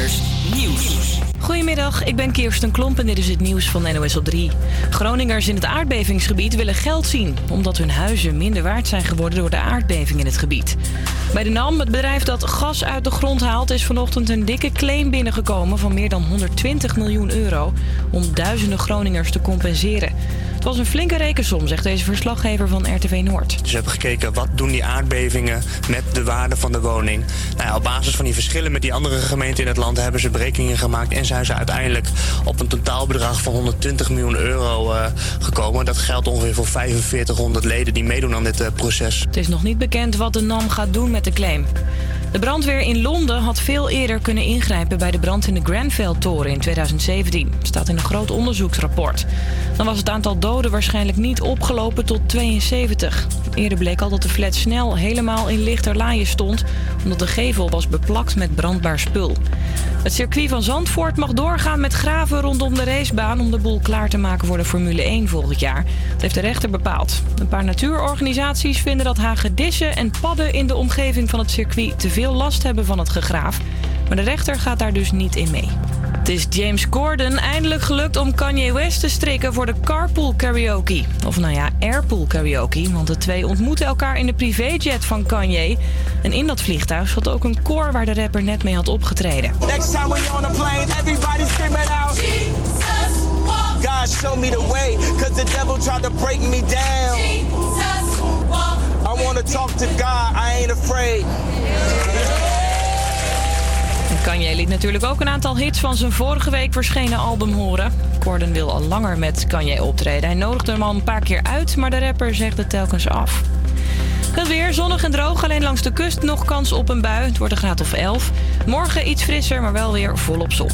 Creators Nieuws. Goedemiddag, ik ben Kirsten Klomp en dit is het nieuws van NOS op 3. Groningers in het aardbevingsgebied willen geld zien... omdat hun huizen minder waard zijn geworden door de aardbeving in het gebied. Bij de NAM, het bedrijf dat gas uit de grond haalt... is vanochtend een dikke claim binnengekomen van meer dan 120 miljoen euro... om duizenden Groningers te compenseren. Het was een flinke rekensom, zegt deze verslaggever van RTV Noord. Dus we hebben gekeken wat doen die aardbevingen met de waarde van de woning. Nou ja, op basis van die verschillen met die andere gemeenten in het land hebben ze berekeningen gemaakt en zijn ze uiteindelijk op een totaalbedrag van 120 miljoen euro uh, gekomen. Dat geldt ongeveer voor 4500 leden die meedoen aan dit uh, proces. Het is nog niet bekend wat de NAM gaat doen met de claim. De brandweer in Londen had veel eerder kunnen ingrijpen bij de brand in de Grenfell-toren in 2017. staat in een groot onderzoeksrapport. Dan was het aantal doden waarschijnlijk niet opgelopen tot 72. Eerder bleek al dat de flat snel helemaal in lichterlaaien stond, omdat de gevel was beplakt met brandbaar spul. Het circuit van Zandvoort mag doorgaan met graven rondom de racebaan om de boel klaar te maken voor de Formule 1 volgend jaar. Dat heeft de rechter bepaald. Een paar natuurorganisaties vinden dat hagedissen en padden in de omgeving van het circuit te veel last hebben van het gegraaf. Maar de rechter gaat daar dus niet in mee. Het is James Corden eindelijk gelukt om Kanye West te strikken voor de carpool karaoke. Of nou ja, airpool karaoke, want de twee ontmoeten elkaar in de privéjet van Kanye. En in dat vliegtuig zat ook een koor waar de rapper net mee had opgetreden. Next time you're on a plane, everybody screaming out. Jesus, God show me the way, cause the devil tried to break me down. Jesus, I wanna talk to God, I ain't afraid. Kanye liet natuurlijk ook een aantal hits van zijn vorige week verschenen album horen. Corden wil al langer met Kanye optreden. Hij nodigde hem al een paar keer uit, maar de rapper zegt het telkens af. Het weer zonnig en droog, alleen langs de kust nog kans op een bui. Het wordt een graad of 11. Morgen iets frisser, maar wel weer volop zon.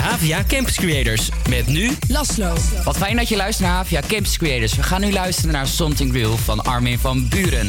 Havia Campus Creators. Met nu Laslo. Wat fijn dat je luistert naar Havia Campus Creators. We gaan nu luisteren naar Something Real van Armin van Buren.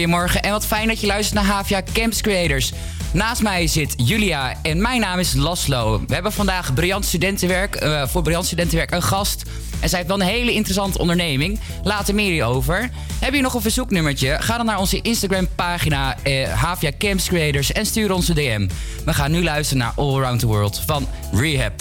goedemorgen en wat fijn dat je luistert naar Havia Camps Creators. Naast mij zit Julia en mijn naam is Laslo. We hebben vandaag Briljant Studentenwerk, eh, voor Briljant Studentenwerk een gast. En zij heeft wel een hele interessante onderneming. Laat er meer hierover. Heb je nog een verzoeknummertje? Ga dan naar onze Instagram pagina eh, Havia Camps Creators en stuur onze DM. We gaan nu luisteren naar All Around the World van Rehab.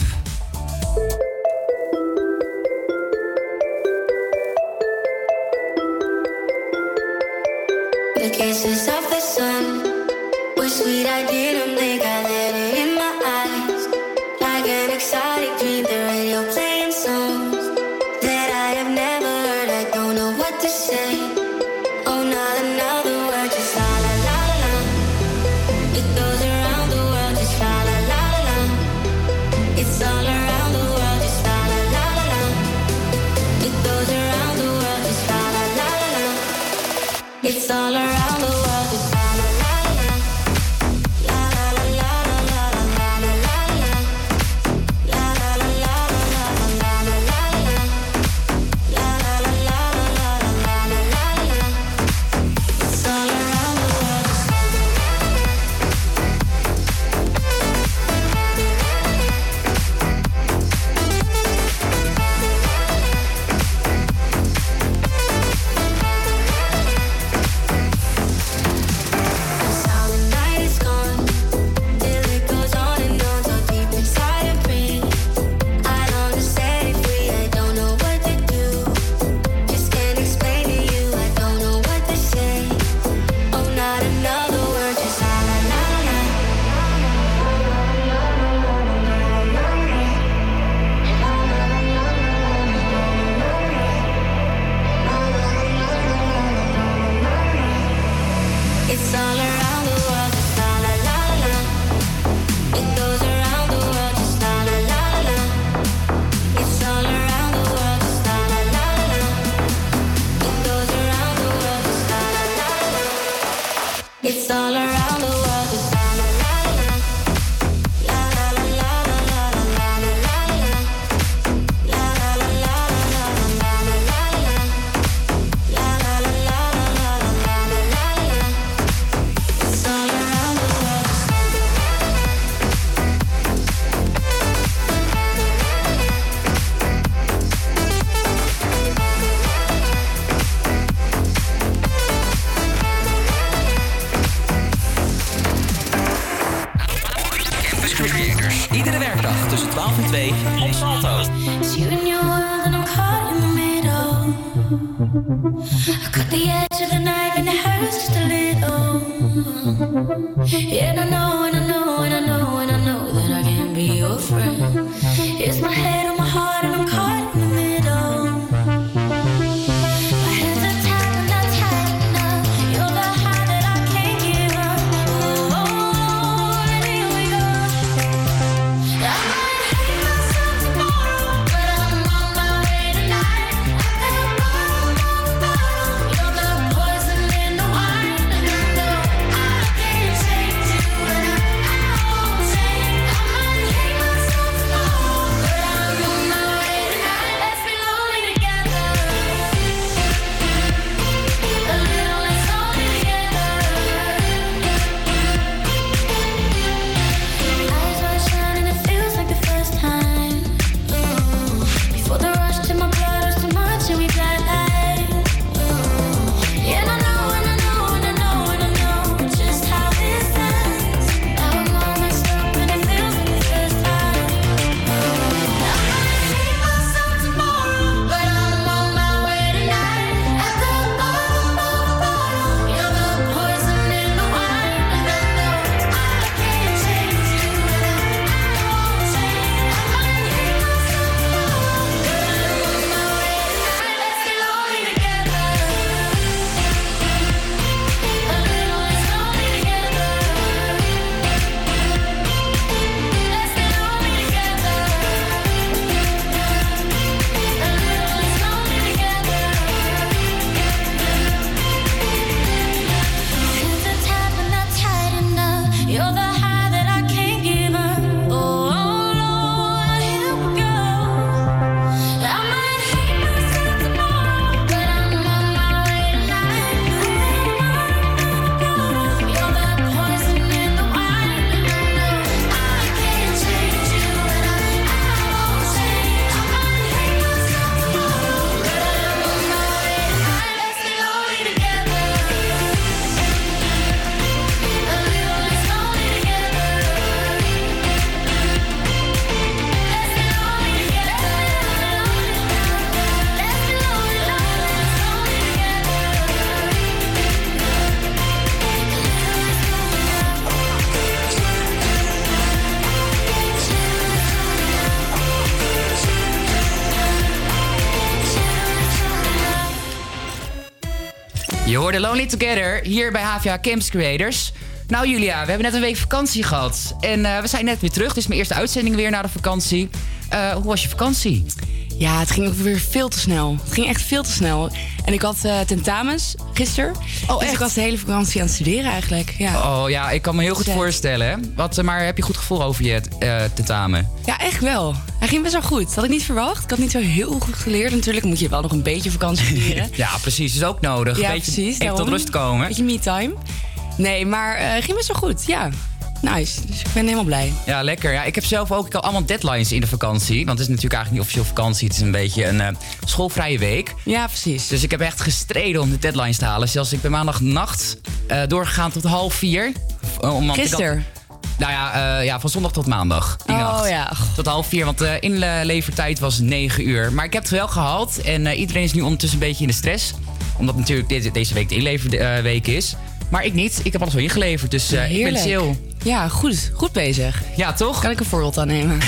Hoorde Lonely Together hier bij HVA Camps Creators. Nou Julia, we hebben net een week vakantie gehad. En eh, we zijn net weer terug. Dit is mijn eerste uitzending weer na de vakantie. Eh, hoe was je vakantie? Ja, het ging ook weer veel te snel. Het ging echt veel te snel. En ik had eh, tentamens gisteren. Oh, Dus ik was de hele vakantie aan het studeren eigenlijk. Ja, Oh ja, ik kan me heel goed Zet. voorstellen. Wat, eh, maar heb je goed gevoel over je eh, tentamen? ja echt wel. Hij ging best wel goed. Dat had ik niet verwacht. Ik had niet zo heel goed geleerd. Natuurlijk moet je wel nog een beetje vakantie vieren. Ja, precies. Is ook nodig. Ja, een beetje precies, even tot rust komen. beetje me-time. Nee, maar het ging best wel goed. Ja, nice. Dus ik ben helemaal blij. Ja, lekker. Ja, ik heb zelf ook ik had allemaal deadlines in de vakantie. Want het is natuurlijk eigenlijk niet officieel vakantie. Het is een beetje een eh, schoolvrije week. Ja, precies. Dus ik heb echt gestreden om de deadlines te halen. Zelfs ik ben maandagnacht eh doorgegaan tot half vier. Eh, Gisteren. nou ja, ja, van zondag tot maandag. Die Oh nacht. ja. Tot half vier, want de inlevertijd was 9 uur. Maar ik heb het wel gehaald. En iedereen is nu ondertussen een beetje in de stress. Omdat natuurlijk deze, deze week de inleverweek is. Maar ik niet. Ik heb alles wel ingeleverd. Dus eh, ik ben chill. Ja, goed. Goed bezig. Ja, toch? Kan ik een voorbeeld aan nemen?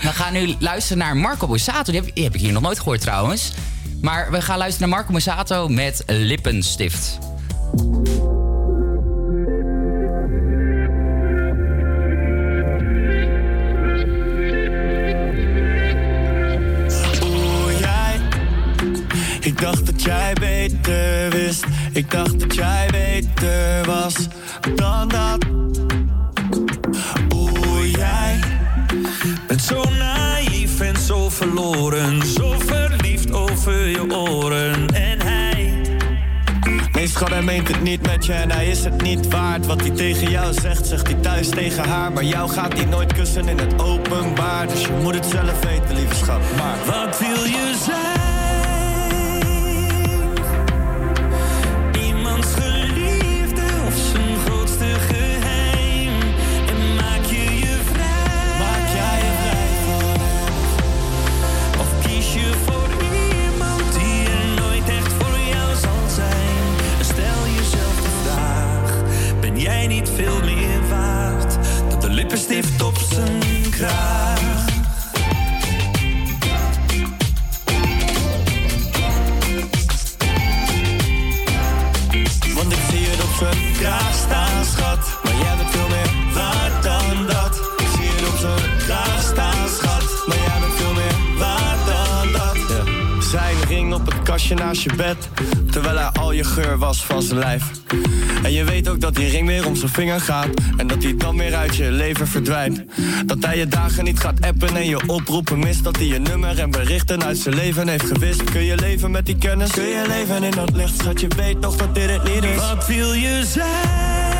We gaan nu luisteren naar Marco Borsato. Die heb, die heb ik hier nog nooit gehoord trouwens. Maar we gaan luisteren naar Marco Borsato met Lippenstift. Jij. Ik dacht dat jij beter wist. Ik dacht dat jij beter was dan dat. Oeh, jij. Bent zo naïef en zo verloren. Zo verliefd over je oren. En hij. Nee, schat, hij meent het niet met je en hij is het niet waard. Wat hij tegen jou zegt, zegt hij thuis tegen haar. Maar jou gaat hij nooit kussen in het openbaar. Dus je moet het zelf weten, lieve schat. Maar Wat wil je zijn? stift op zijn kraag. Op het kastje naast je bed. Terwijl hij al je geur was van zijn lijf. En je weet ook dat die ring weer om zijn vinger gaat. En dat hij dan weer uit je leven verdwijnt. Dat hij je dagen niet gaat appen en je oproepen mist. Dat hij je nummer en berichten uit zijn leven heeft gewist. Kun je leven met die kennis? Kun je leven in dat licht? Schat, je weet toch dat dit het niet is. Wat wil je zijn?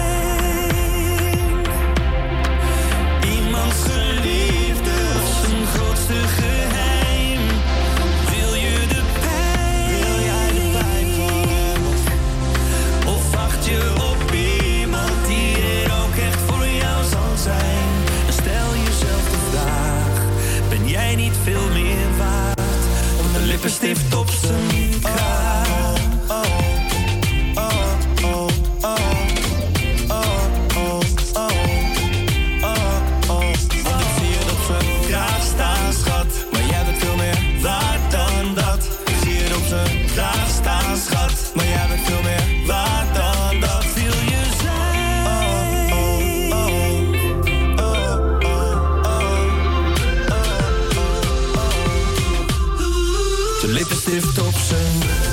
stift op zijn syf to wszędzie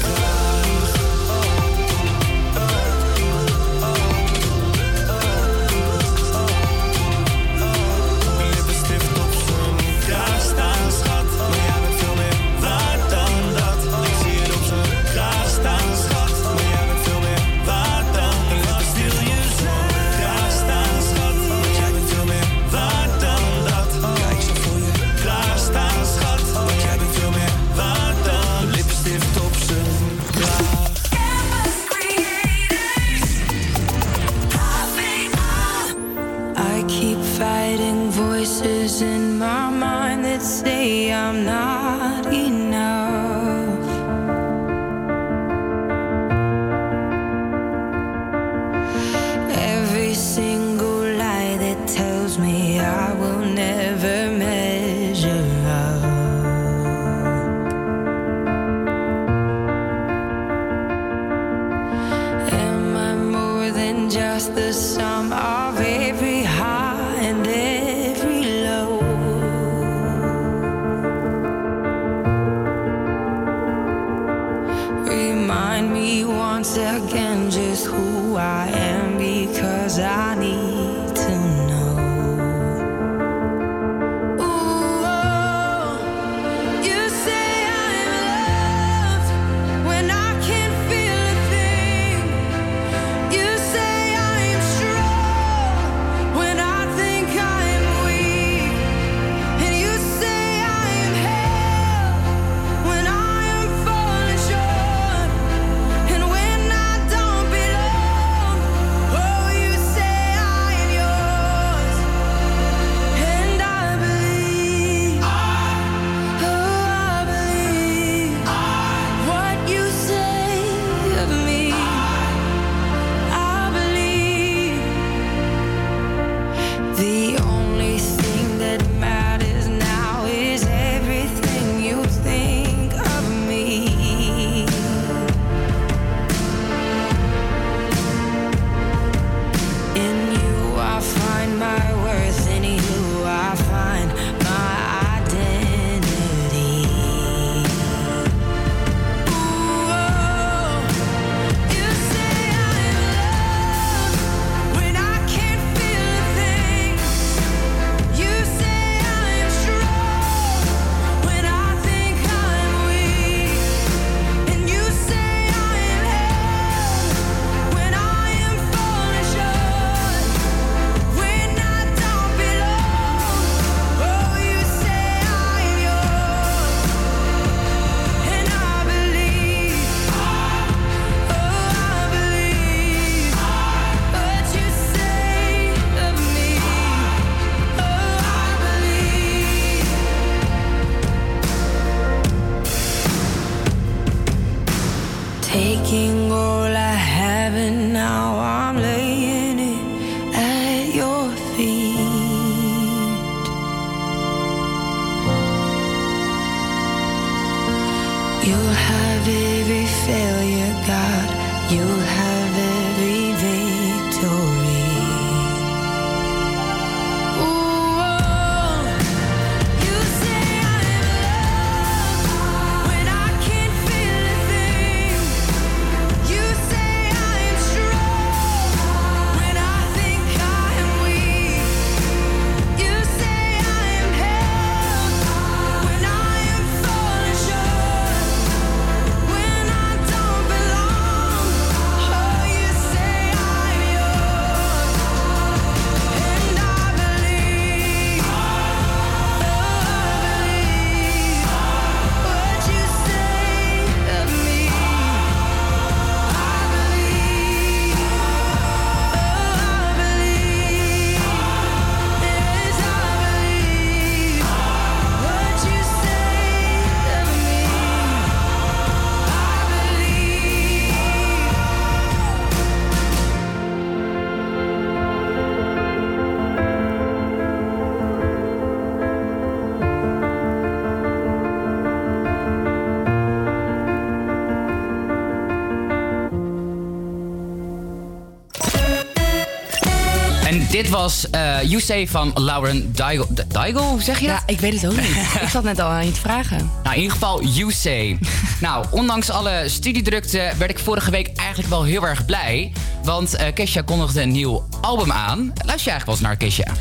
was eh You Say van Lauren Daigle. Zeg je Ja, dat? ik weet het ook niet. ik zat net al aan je te vragen. Nou, in ieder geval You Say. nou, ondanks alle studiedrukte werd ik vorige week eigenlijk wel heel erg blij. Want eh Kesha kondigde een nieuw album aan. Luister je eigenlijk wel eens naar Kesha?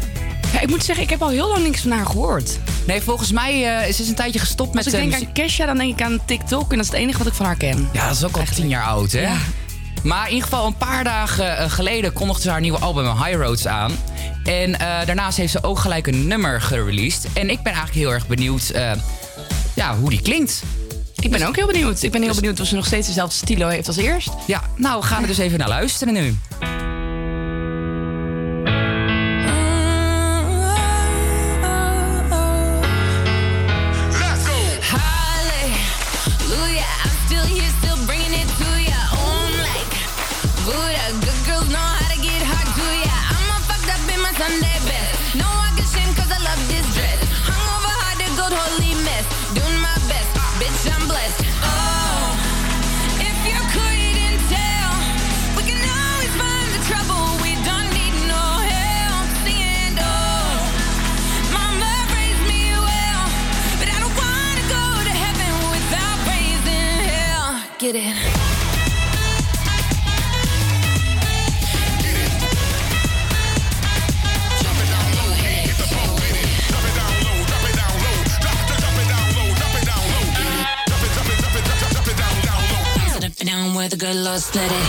Ja, ik moet zeggen, ik heb al heel lang niks van haar gehoord. Nee, volgens mij eh, is ze een tijdje gestopt met... Als ik denk aan Kesha, dan denk ik aan TikTok. En dat is het enige wat ik van haar ken. Ja, dat is ook al tien jaar oud, hè? Ja. Maar in ieder geval een paar dagen geleden kondigde ze haar nieuwe album High Roads aan. En eh, daarnaast heeft ze ook gelijk een nummer gereleased. En ik ben eigenlijk heel erg benieuwd eh, ja, hoe die klinkt. Ik ben ook heel benieuwd. Ik ben heel benieuwd of ze nog steeds dezelfde stilo heeft als eerst. Ja, nou, we gaan er dus even naar luisteren nu. Good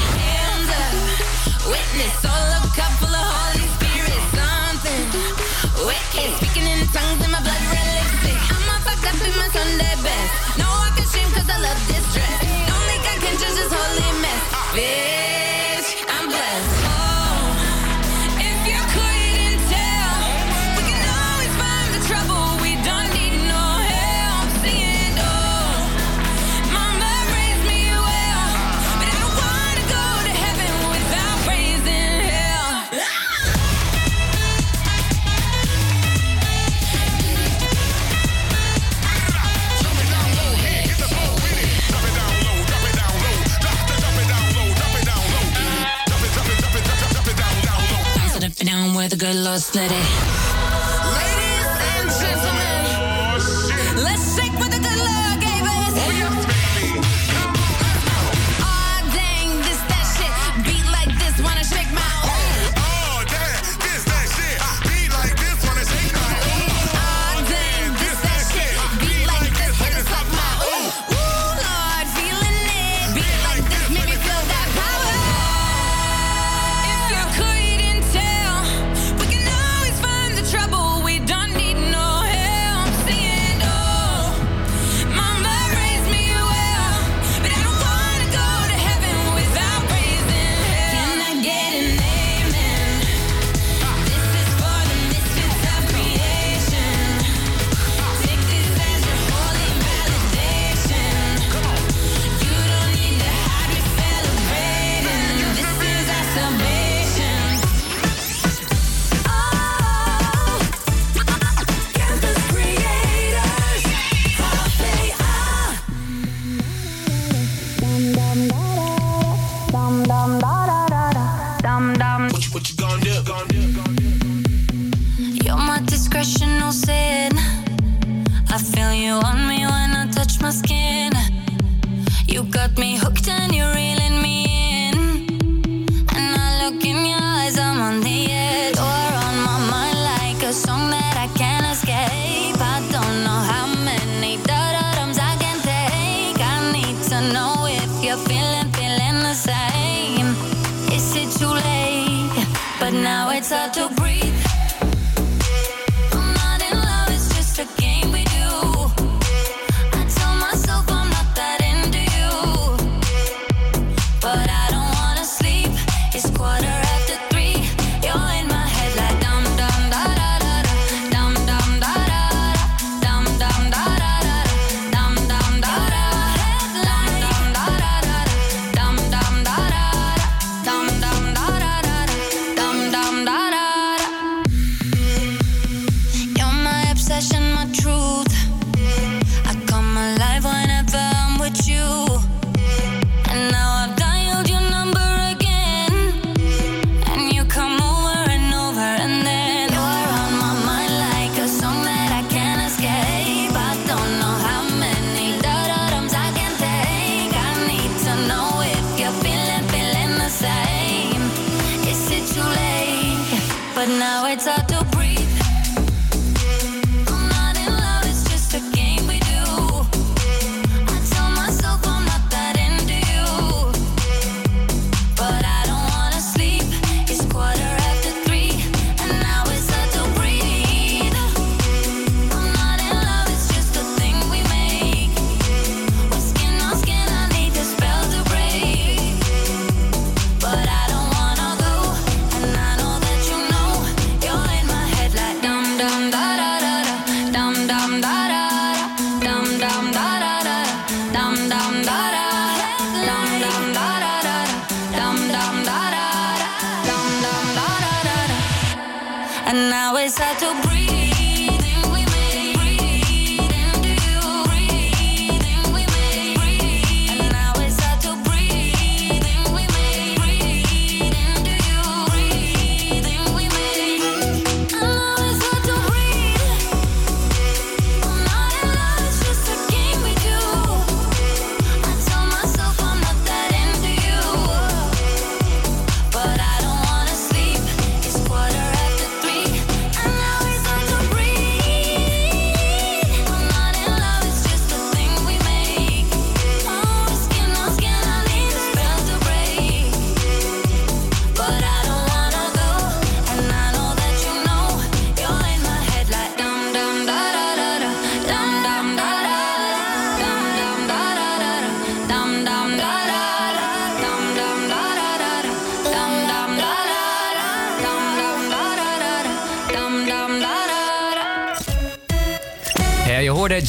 Holiday.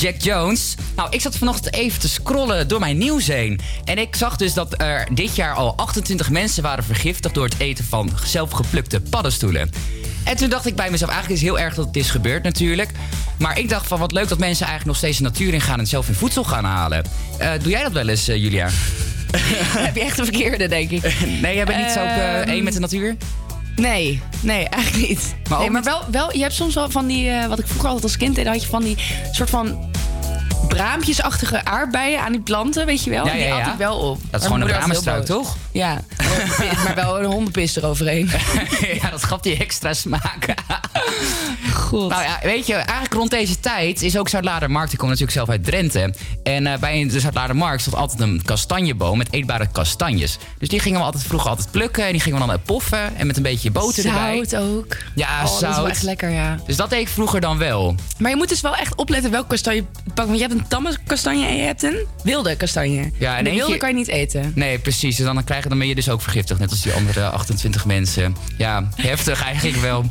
Jack Jones. Nou, ik zat vanochtend even te scrollen door mijn nieuws heen. En ik zag dus dat er dit jaar al 28 mensen waren vergiftigd... door het eten van zelfgeplukte paddenstoelen. En toen dacht ik bij mezelf, eigenlijk is het heel erg dat het is gebeurd natuurlijk. Maar ik dacht van wat leuk dat mensen eigenlijk nog steeds de natuur in gaan... en zelf hun voedsel gaan halen. Eh, doe jij dat wel eens, eh, Julia? Heb je echt de verkeerde, denk ik. Nee, jij bent niet zo Ehm, één met de natuur? Nee, nee, eigenlijk niet. Maar nee, maar wel, wel, je hebt soms wel van die, eh, wat ik vroeger altijd als kind deed, had je van die soort van braampjesachtige aardbeien aan die planten, weet je wel? Ja, ja, Die at ik wel op. Dat is gewoon een bramenstruik, toch? Ja, maar wel een hondenpis eroverheen. ja, dat gaf die extra smaak. Nou ja, weet je, eigenlijk rond deze tijd is ook Zuidlaardermarkt. Ik kom natuurlijk zelf uit Drenthe. En eh, bij de Zuidlaardermarkt stond altijd een kastanjeboom met eetbare kastanjes. Dus die gingen we altijd vroeger altijd plukken. En die gingen we dan poffen. En met een beetje boter erbij. Zout ook. Ja, Oh, dat is wel zout. echt lekker, ja. Dus dat deed ik vroeger dan wel. Maar je moet dus wel echt opletten welke kastanje je pakt. Want je hebt een tamme kastanje en je hebt een wilde kastanje. Ja, en de wilde kan je niet eten. Nee, precies. Dus dan, krijg je, dan ben je dus ook vergiftigd. Net als die andere 28 mensen. Ja, heftig eigenlijk wel.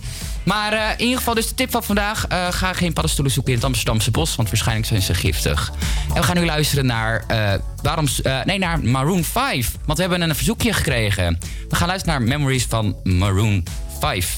Maar eh, in ieder geval, dus de tip van vandaag. eh, ga geen paddenstoelen zoeken in het Amsterdamse bos. Want waarschijnlijk zijn ze giftig. En we gaan nu luisteren naar, eh, waarom, nee, naar Maroon 5. Want we hebben een verzoekje gekregen. We gaan luisteren naar Memories van Maroon 5.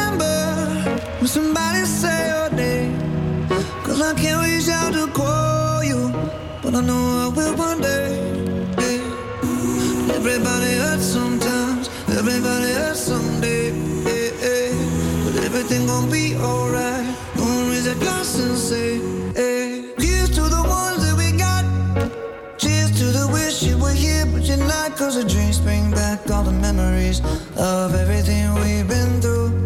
when somebody say your name. Cause I can't reach out to call you, but I know I will one day. Everybody hurts sometimes, everybody hurts someday. yeah. But everything gon' be alright. Gonna raise a glass and say, hey. Here's to the ones that we got. Cheers to the wish you were here, but you're not. Cause the drinks bring back all the memories of everything we've been through.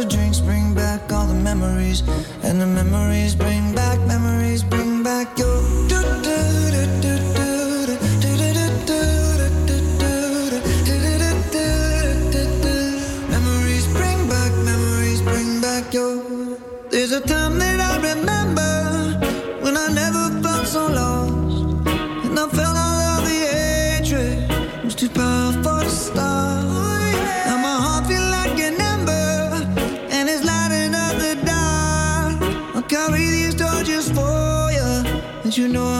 The drinks bring back all the memories. And the memories bring back, memories bring back your. Memories bring back, memories bring back your. There's a time that I remember when I never you know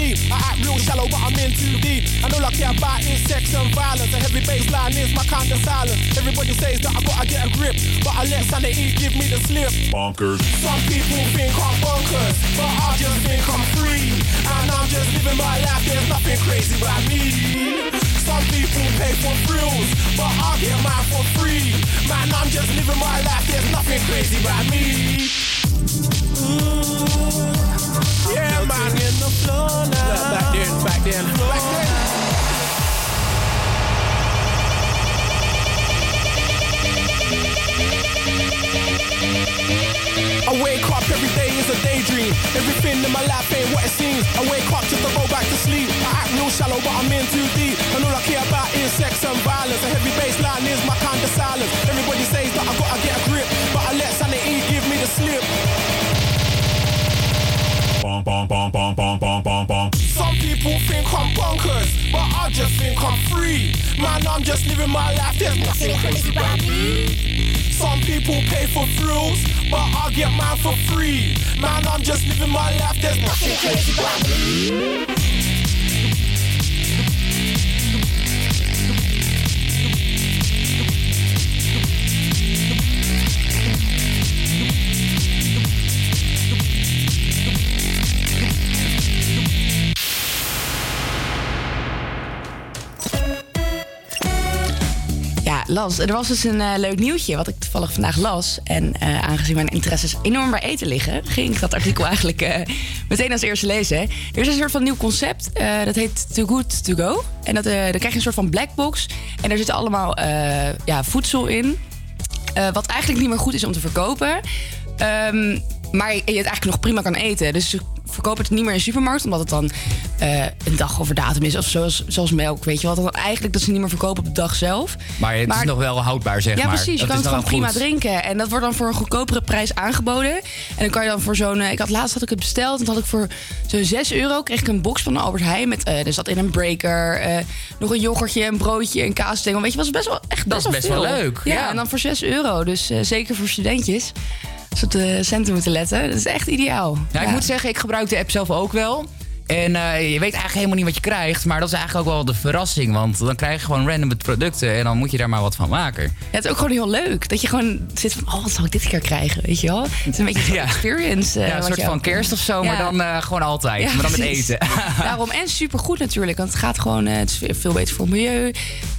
Go back to sleep. I act real shallow, but I'm in too deep. And all I care about is sex and violence. A heavy baseline is my kind of silence. Everybody says that I gotta get a grip, but I let sanity give me the slip. Bonkers. Some people think I'm bonkers, but I just think I'm free. And I'm just living my life, there's nothing crazy about me. Some people pay for thrills, but I get mine for free. Man, I'm just living my life, there's nothing crazy about me. Yeah, man. In the floor now. Back then, back then, back then. I wake up every day is a daydream. Everything in my life ain't what it seems. I wake up just to go back to sleep. I act real shallow, but I'm in too deep. And all I care about is sex and violence. A heavy baseline is my kind of silence. Some people think I'm bonkers, but I just think I'm free. Man, I'm just living my life, there's nothing crazy about me. Some people pay for thrills, but I get mine for free. Man, I'm just living my life, there's nothing crazy about me. Er was dus een eh, leuk nieuwtje wat ik toevallig vandaag las. En eh, aangezien mijn interesses enorm bij eten liggen, ging ik dat artikel eigenlijk eh, meteen als eerste lezen. Er is een soort van nieuw concept, dat heet Too Good To Go. En dat, daar krijg je een soort van blackbox. En daar zit allemaal ja, voedsel in. wat eigenlijk niet meer goed is om te verkopen. Ehm, maar je het eigenlijk nog prima kan eten. Dus ze verkopen het niet meer in de supermarkt, omdat het dan eh, een dag over datum is. Of zoals, zoals melk, weet je wel. Dat dan eigenlijk dat ze niet meer verkopen op de dag zelf. Maar het is nog wel houdbaar, zeg ja, maar. precies. Je Dat kan is het gewoon prima goed. drinken. En dat wordt dan voor een goedkopere prijs aangeboden. En dan kan je dan voor zo'n... eh, Ik had laatst had ik het besteld. En toen had ik voor zo'n 6 euro... kreeg ik een box van Albert Heijn. Met, eh er zat in een breaker, nog een yoghurtje, een broodje, een kaasstengel. Weet je, was best wel echt Dat best is wel best wel leuk, Ja, ja. en dan voor 6 euro. Dus zeker voor studentjes. Op de centen moeten letten. Dat is echt ideaal. Ja, ik moet zeggen, ik gebruik de app zelf ook wel. En eh, je weet eigenlijk helemaal niet wat je krijgt. Maar dat is eigenlijk ook wel de verrassing. Want dan krijg je gewoon random producten. En dan moet je daar maar wat van maken. Ja, het is ook gewoon heel leuk. Dat je gewoon zit van, oh, wat zal ik dit keer krijgen? Weet je wel? Het is een beetje zo'n Ja. experience. eh, ja, een soort van kerst of zo. Maar dan eh, gewoon altijd. Maar dan met eten. Daarom en supergoed natuurlijk. Want het gaat gewoon, het is veel beter voor het milieu.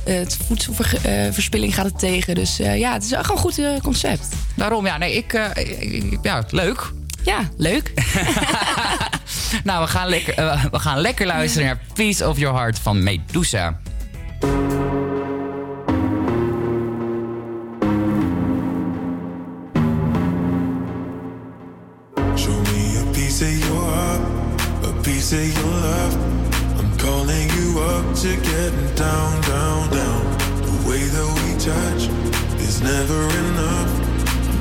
Het voedselverspilling gaat het tegen. Dus ja, het is gewoon een goed concept. Daarom, ja, nee, ik, ik- ja, leuk. Ja, leuk. nou, we gaan, lekker, eh, we gaan lekker luisteren naar Peace of Your Heart van Medusa. Show me a piece of your heart, a piece of your love. I'm calling you up to getting down, down, down. The way that we touch is never enough.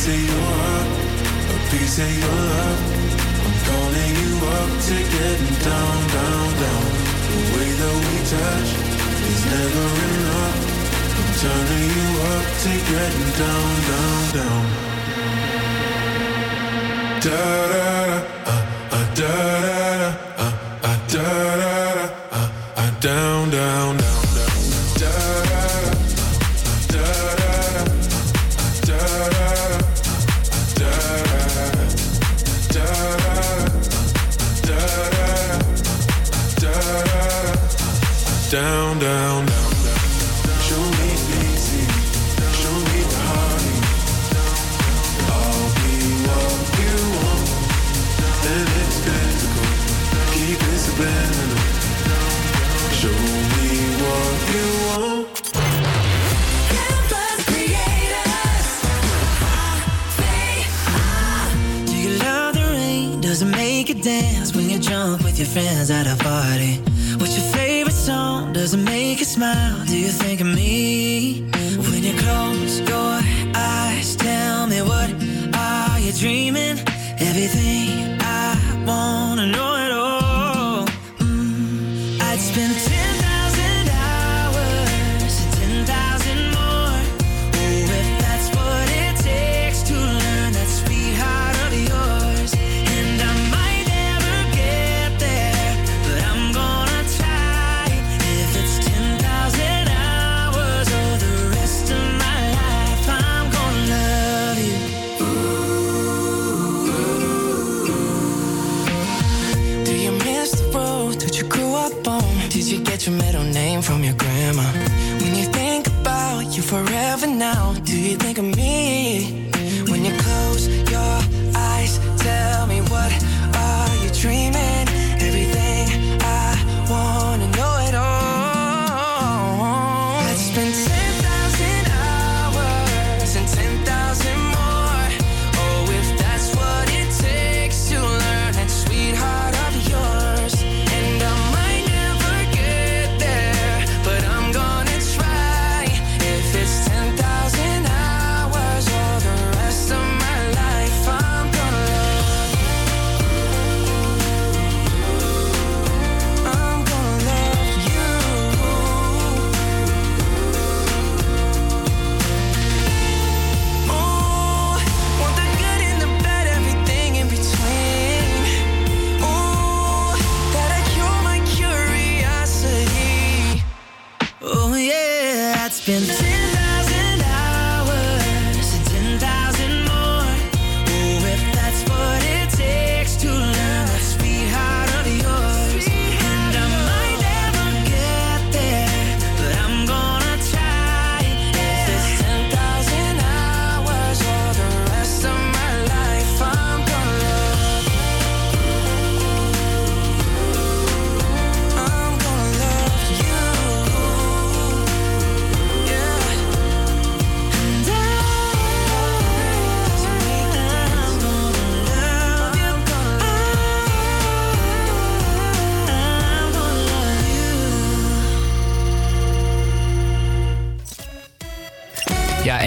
Piece of your heart, a piece of your love. I'm calling you up to getting down, down, down. The way that we touch is never enough. I'm turning you up to getting down, down, down. Da da da, uh, uh, da da da, uh, uh, da da da, uh, down, down, down, down. Down, down, down, down. Show me easy, show me the honey. I'll be what you want, and it's physical. Keep it subliminal. Show me what you want. Do you love the rain? Does it make you dance when you jump with your friends at a party? Song? Does it make you smile? Do you think of me? When you close your eyes, tell me what are you dreaming? Everything I wanna know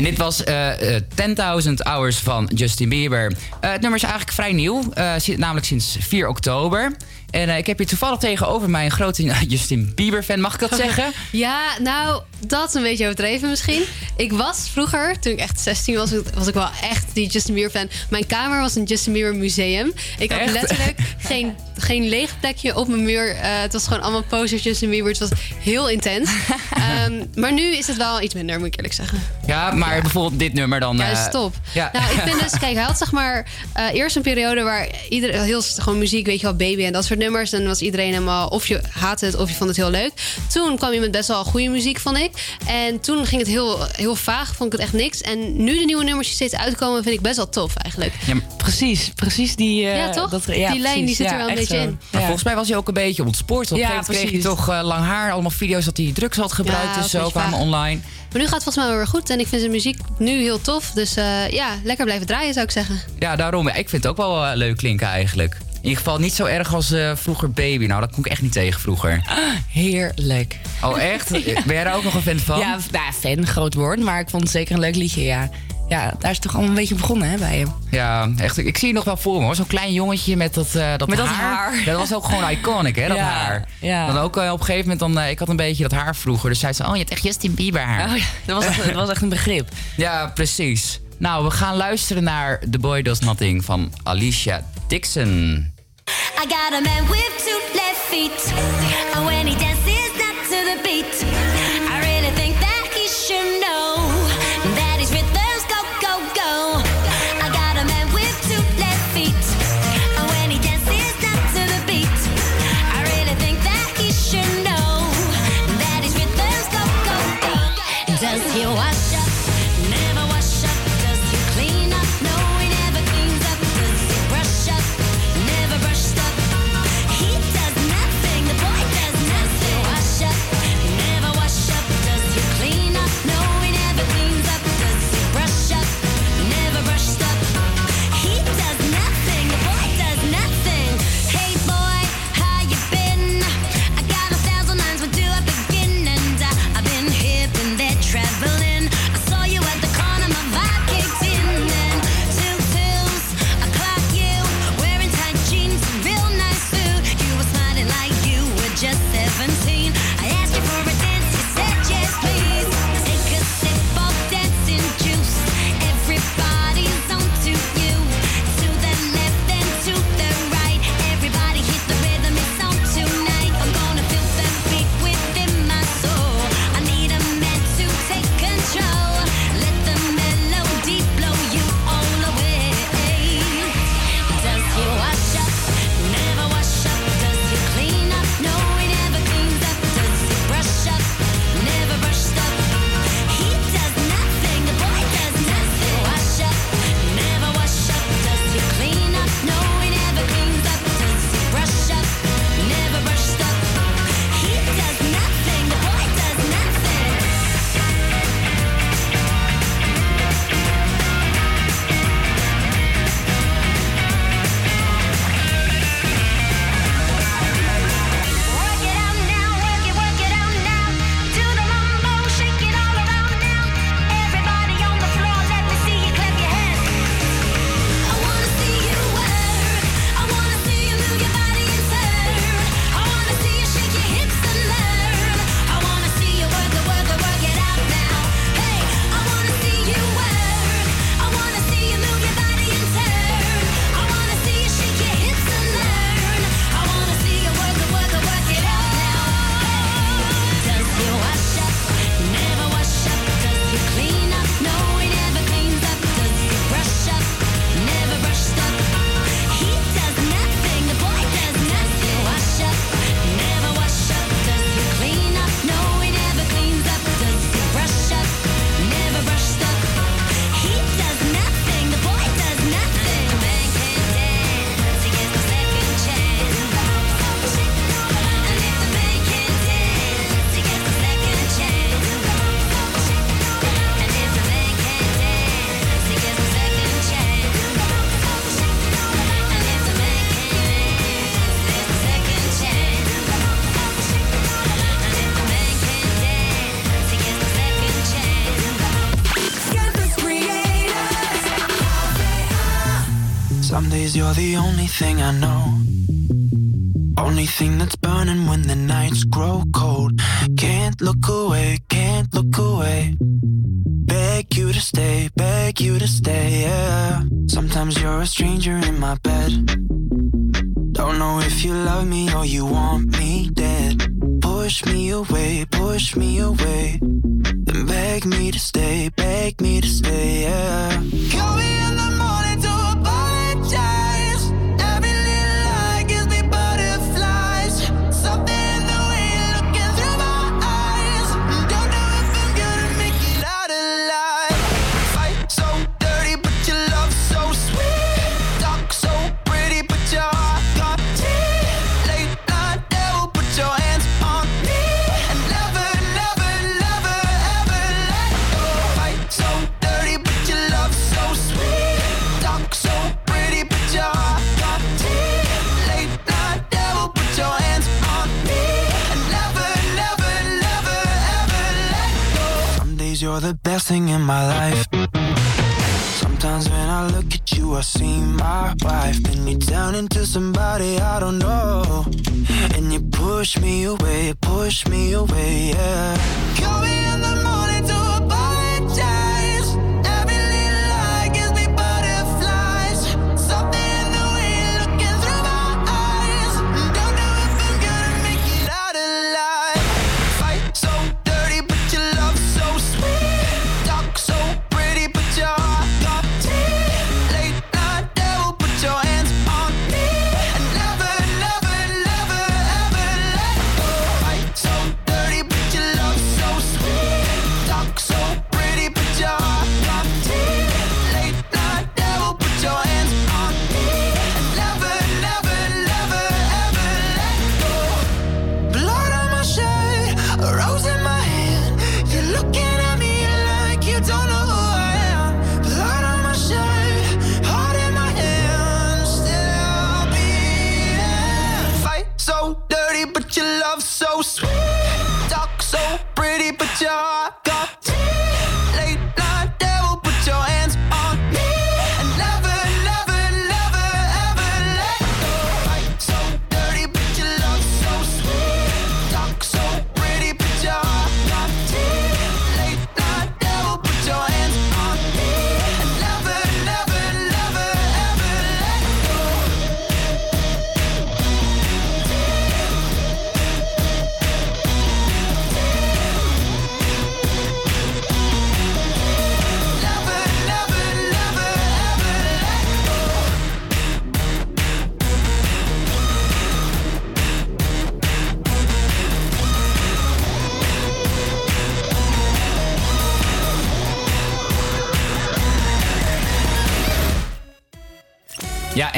dit was eh, eh, 10.000 Hours van Justin Bieber. Eh, het nummer is eigenlijk vrij nieuw, eh, si- namelijk sinds 4 oktober. En eh, ik heb hier toevallig tegenover mij een grote Justin Bieber-fan, mag ik dat zeggen? Ja, nou, dat is een beetje overdreven misschien. Ik was vroeger, toen ik echt 16 was, was ik wel echt die Justin Bieber fan. Mijn kamer was een Justin Bieber museum. Ik had Echt? letterlijk geen, geen leeg plekje op mijn muur. Eh, het was gewoon allemaal posters Justin Bieber. Het was heel intens. Ehm, maar nu is het wel iets minder, moet ik eerlijk zeggen. Ja, maar bijvoorbeeld dit nummer dan... Ja, eh, stop. Ja. Nou, ik vind dus, kijk, hij had zeg maar eerst een periode waar iedereen heel gewoon muziek, weet je wel, baby en dat soort nummers. En dan was iedereen helemaal of je haatte het of je vond het heel leuk. Toen kwam je met best wel goede muziek, vond ik. En toen ging het heel, heel vaag, vond ik het echt niks. En nu de nieuwe nummers die steeds uitkomen, vind ik best wel tof eigenlijk. Ja, Precies, precies die... eh, Ja, toch? Dat, Die lijn, die zit er wel een beetje zo. in. Maar volgens mij was hij ook een beetje ontspoord. Op een Ja, gegeven moment kreeg hij toch eh, lang haar. Allemaal video's dat hij drugs had gebruikt. Ja, dus zo kwamen online. Maar nu gaat het volgens mij wel weer goed. En ik vind zijn muziek nu heel tof. Dus eh, ja, lekker blijven draaien zou ik zeggen. Ja, daarom. Ik vind het ook wel leuk klinken eigenlijk in ieder geval niet zo erg als eh, vroeger baby. Nou, dat kon ik echt niet tegen vroeger. Ah, heerlijk. Oh, echt? ja. Ben jij daar ook nog een fan van? Ja, nou, fan, groot woord. Maar ik vond het zeker een leuk liedje, ja. Ja, daar is toch allemaal een beetje begonnen hè, bij hem. Ja, echt. Ik zie je nog wel voor me hoor. Zo'n klein jongetje met dat, uh, dat, met haar. dat haar. Dat was ook gewoon iconic, hè, dat haar. Ja. Dan ook eh, op een gegeven moment, dan, ik had een beetje dat haar vroeger. Dus zei ze, oh, je hebt echt Justin Bieber haar. Oh, ja. dat, was dat was echt een begrip. Ja, precies. Nou, we gaan luisteren naar The Boy Does Nothing van Alicia Dixon. I got a man with two left feet, and when he dances.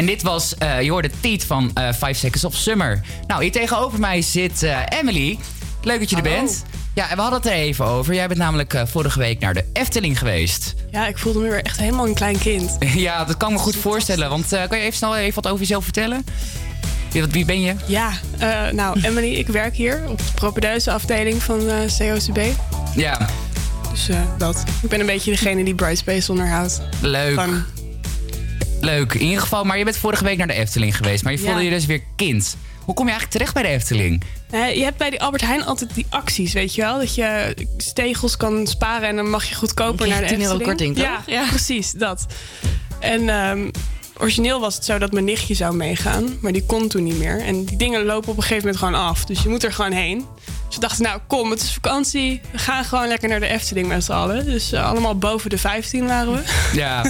En dit was, eh, je hoorde Tiet van eh 5 Seconds of Summer. Nou, hier tegenover mij zit eh, Emily. Leuk dat je er bent. Ja, en we hadden het er even over. Jij bent namelijk vorige week naar de Efteling geweest. Ja, ik voelde me weer echt helemaal een klein kind. ja, dat kan me goed voorstellen. Want kan je even snel even wat over jezelf vertellen? Wie, ben je? Ja, nou, Emily, ik werk hier op de propedeuse afdeling van eh, COCB. Ja, Dus dat. Ik ben een beetje degene die Bright Space onderhoudt. leuk. Van, Leuk. In ieder geval, maar je bent vorige week naar de Efteling geweest. Maar je voelde Ja. je dus weer kind. Hoe kom je eigenlijk terecht bij de Efteling? eh, je hebt bij die Albert Heijn altijd die acties, weet je wel? Dat je stegels kan sparen en dan mag je goedkoper naar de je 10 euro Efteling. korting, toch? Ja, precies, dat. En ehm, origineel was het zo dat mijn nichtje zou meegaan, maar die kon toen niet meer. En die dingen lopen op een gegeven moment gewoon af. Dus je moet er gewoon heen. Dus we dachten, nou kom, het is vakantie. We gaan gewoon lekker naar de Efteling met z'n allen. Dus eh, allemaal boven de 15 waren we. Ja.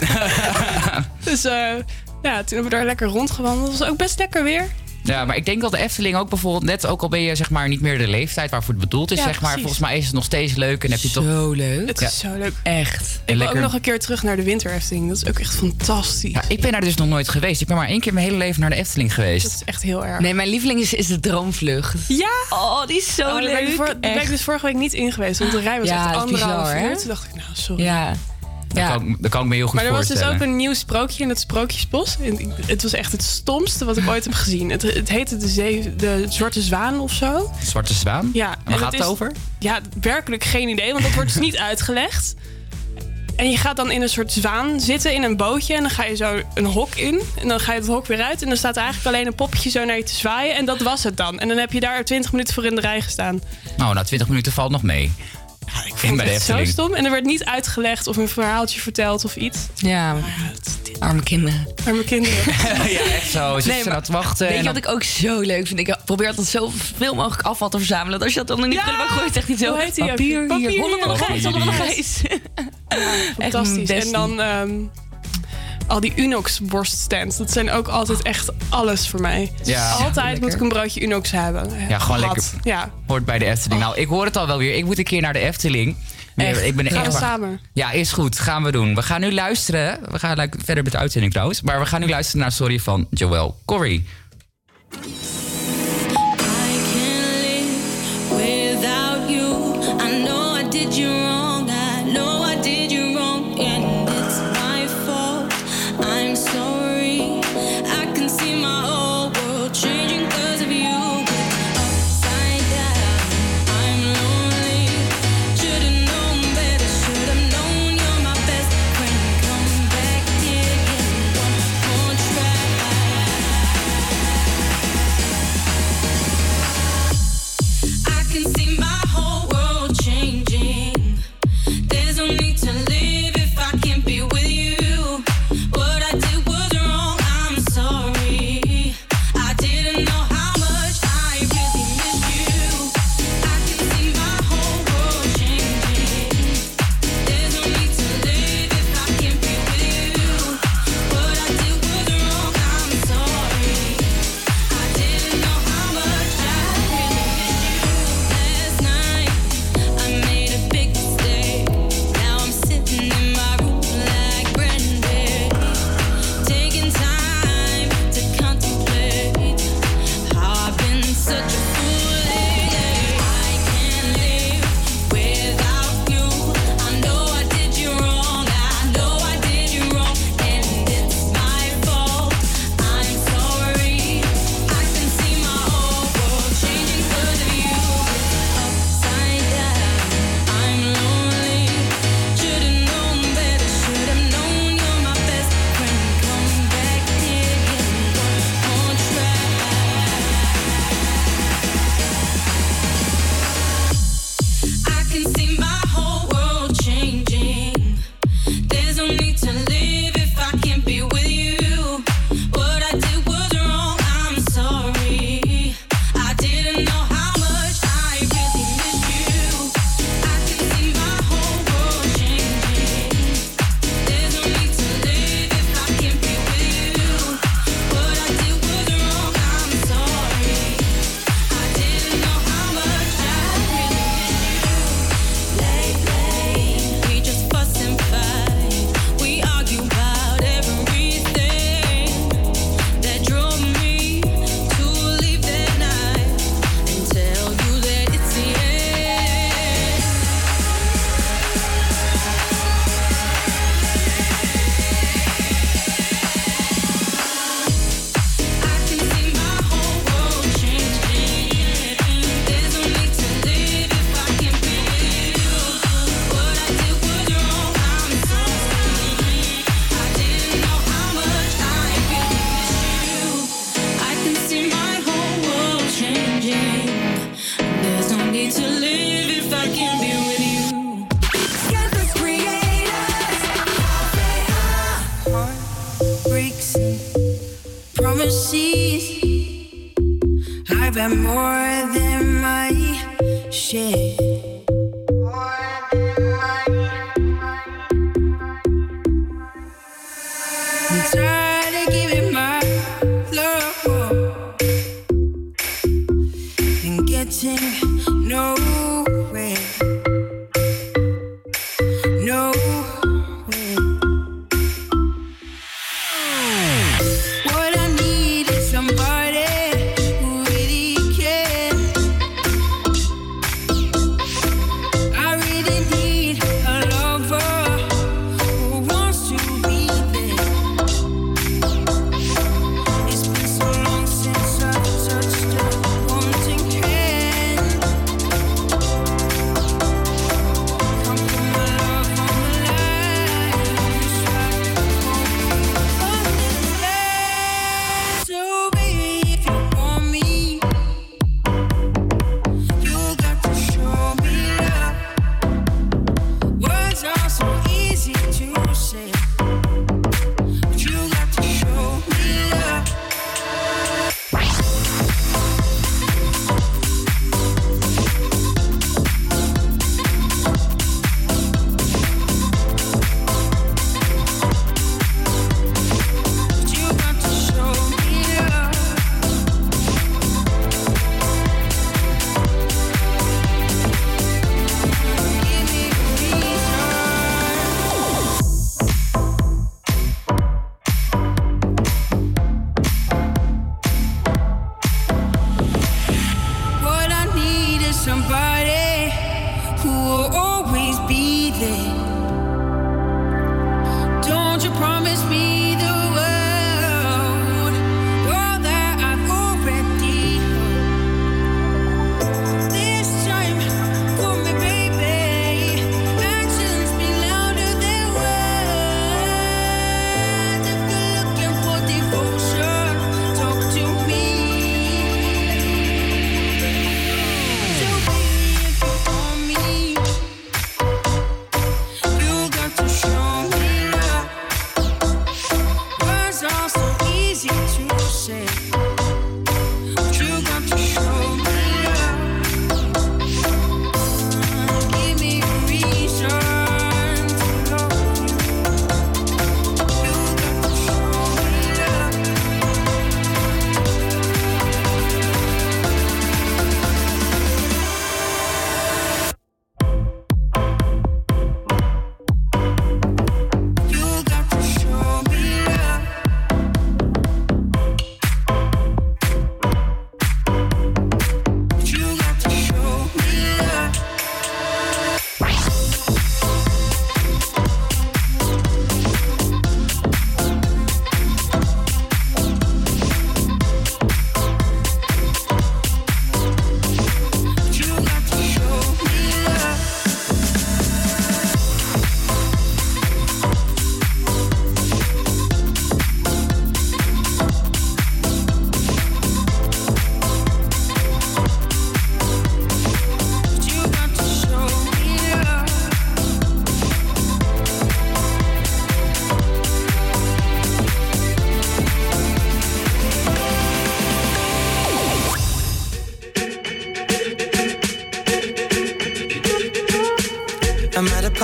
Dus eh, ja, toen hebben we daar lekker rondgewandeld. Het was ook best lekker weer. Ja, maar ik denk dat de Efteling ook bijvoorbeeld, net ook al ben je zeg maar niet meer de leeftijd waarvoor het bedoeld is, Ja, zeg maar, precies. volgens mij is het nog steeds leuk en heb je toch. Zo leuk. Het Ja. is zo leuk. Echt. Ik wil ook nog een keer terug naar de winter Efteling. Dat is ook echt fantastisch. Ja, ik ben daar dus nog nooit geweest. Ik ben maar één keer mijn hele leven naar de Efteling geweest. Dat is echt heel erg. Nee, mijn lieveling is, is de droomvlucht. Ja! Oh, die is zo Oh, leuk. Daar ben ik dus vorige week niet in geweest. Want de rij was Ja, echt anderhalf uur. Toen dacht ik, nou, sorry. Ja. Dat, Ja. kan, ik- dat kan ik me heel goed Maar er was dus voorstellen. ook een nieuw sprookje in het Sprookjesbos. En het was echt het stomste wat ik ooit heb gezien. Het, het heette de, Zee- de Zwarte Zwaan of zo. Zwarte Zwaan? Ja, En waar gaat het is- over? Ja, werkelijk geen idee, want dat wordt dus niet uitgelegd. En je gaat dan in een soort zwaan zitten in een bootje. En dan ga je zo een hok in. En dan ga je het hok weer uit. En dan staat er eigenlijk alleen een poppetje zo naar je te zwaaien. En dat was het dan. En dan heb je daar 20 minuten voor in de rij gestaan. Nou, na 20 minuten valt nog mee. Ik vond bij de het zo stom. En er werd niet uitgelegd of een verhaaltje verteld of iets. Ja, arme kinderen. Arme kinderen. ja, echt zo. Zitten Nee, ze maar nou te wachten. Weet en je dan- wat ik ook zo leuk vind? Ik probeer altijd zoveel mogelijk afval te verzamelen. Als je dat dan in die Ja! prullenbak gooit, echt niet zo. Hoe heet die ook? papier, hier, Papier, ja. van de gijs. Fantastisch. En dan ehm, al die Unox worststands. Dat zijn ook altijd echt alles voor mij. Ja. Altijd moet ik een broodje Unox hebben. Ja, gewoon lekker. Ja. Hoort bij de Efteling. Nou, ik hoor het al wel weer. Ik moet een keer naar de Efteling. Nee, Echt? Ik ben Gaan echt we samen? Ja, is goed. Gaan we doen. We gaan nu luisteren. We gaan like, verder met de uitzending trouwens. Maar we gaan nu luisteren naar Sorry van Joel Corey. without you. I know I did you wrong.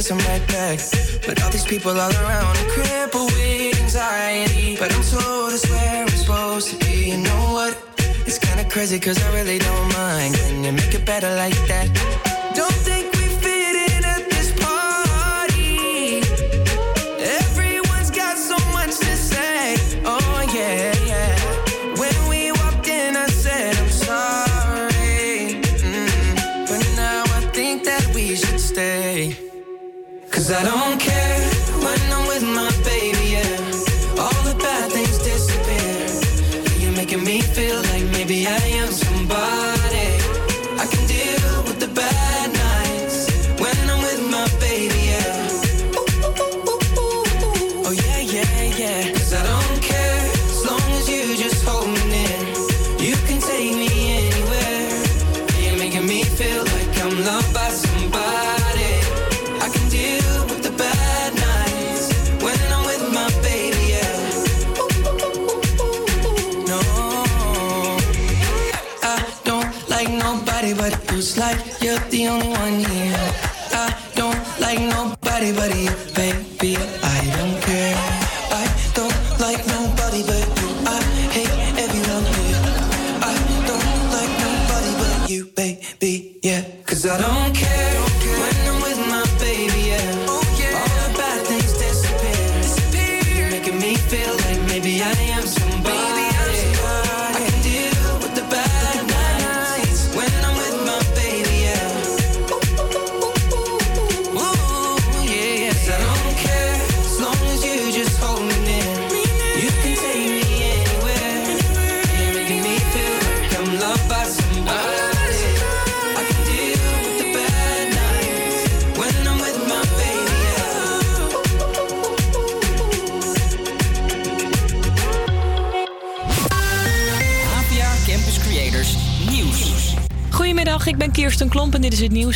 Kiss them right back. But all these people all around, I'm crippled with anxiety. But I'm told it's where I'm supposed to be. You know what? It's kinda crazy, cause I really don't mind. Can you make it better like that?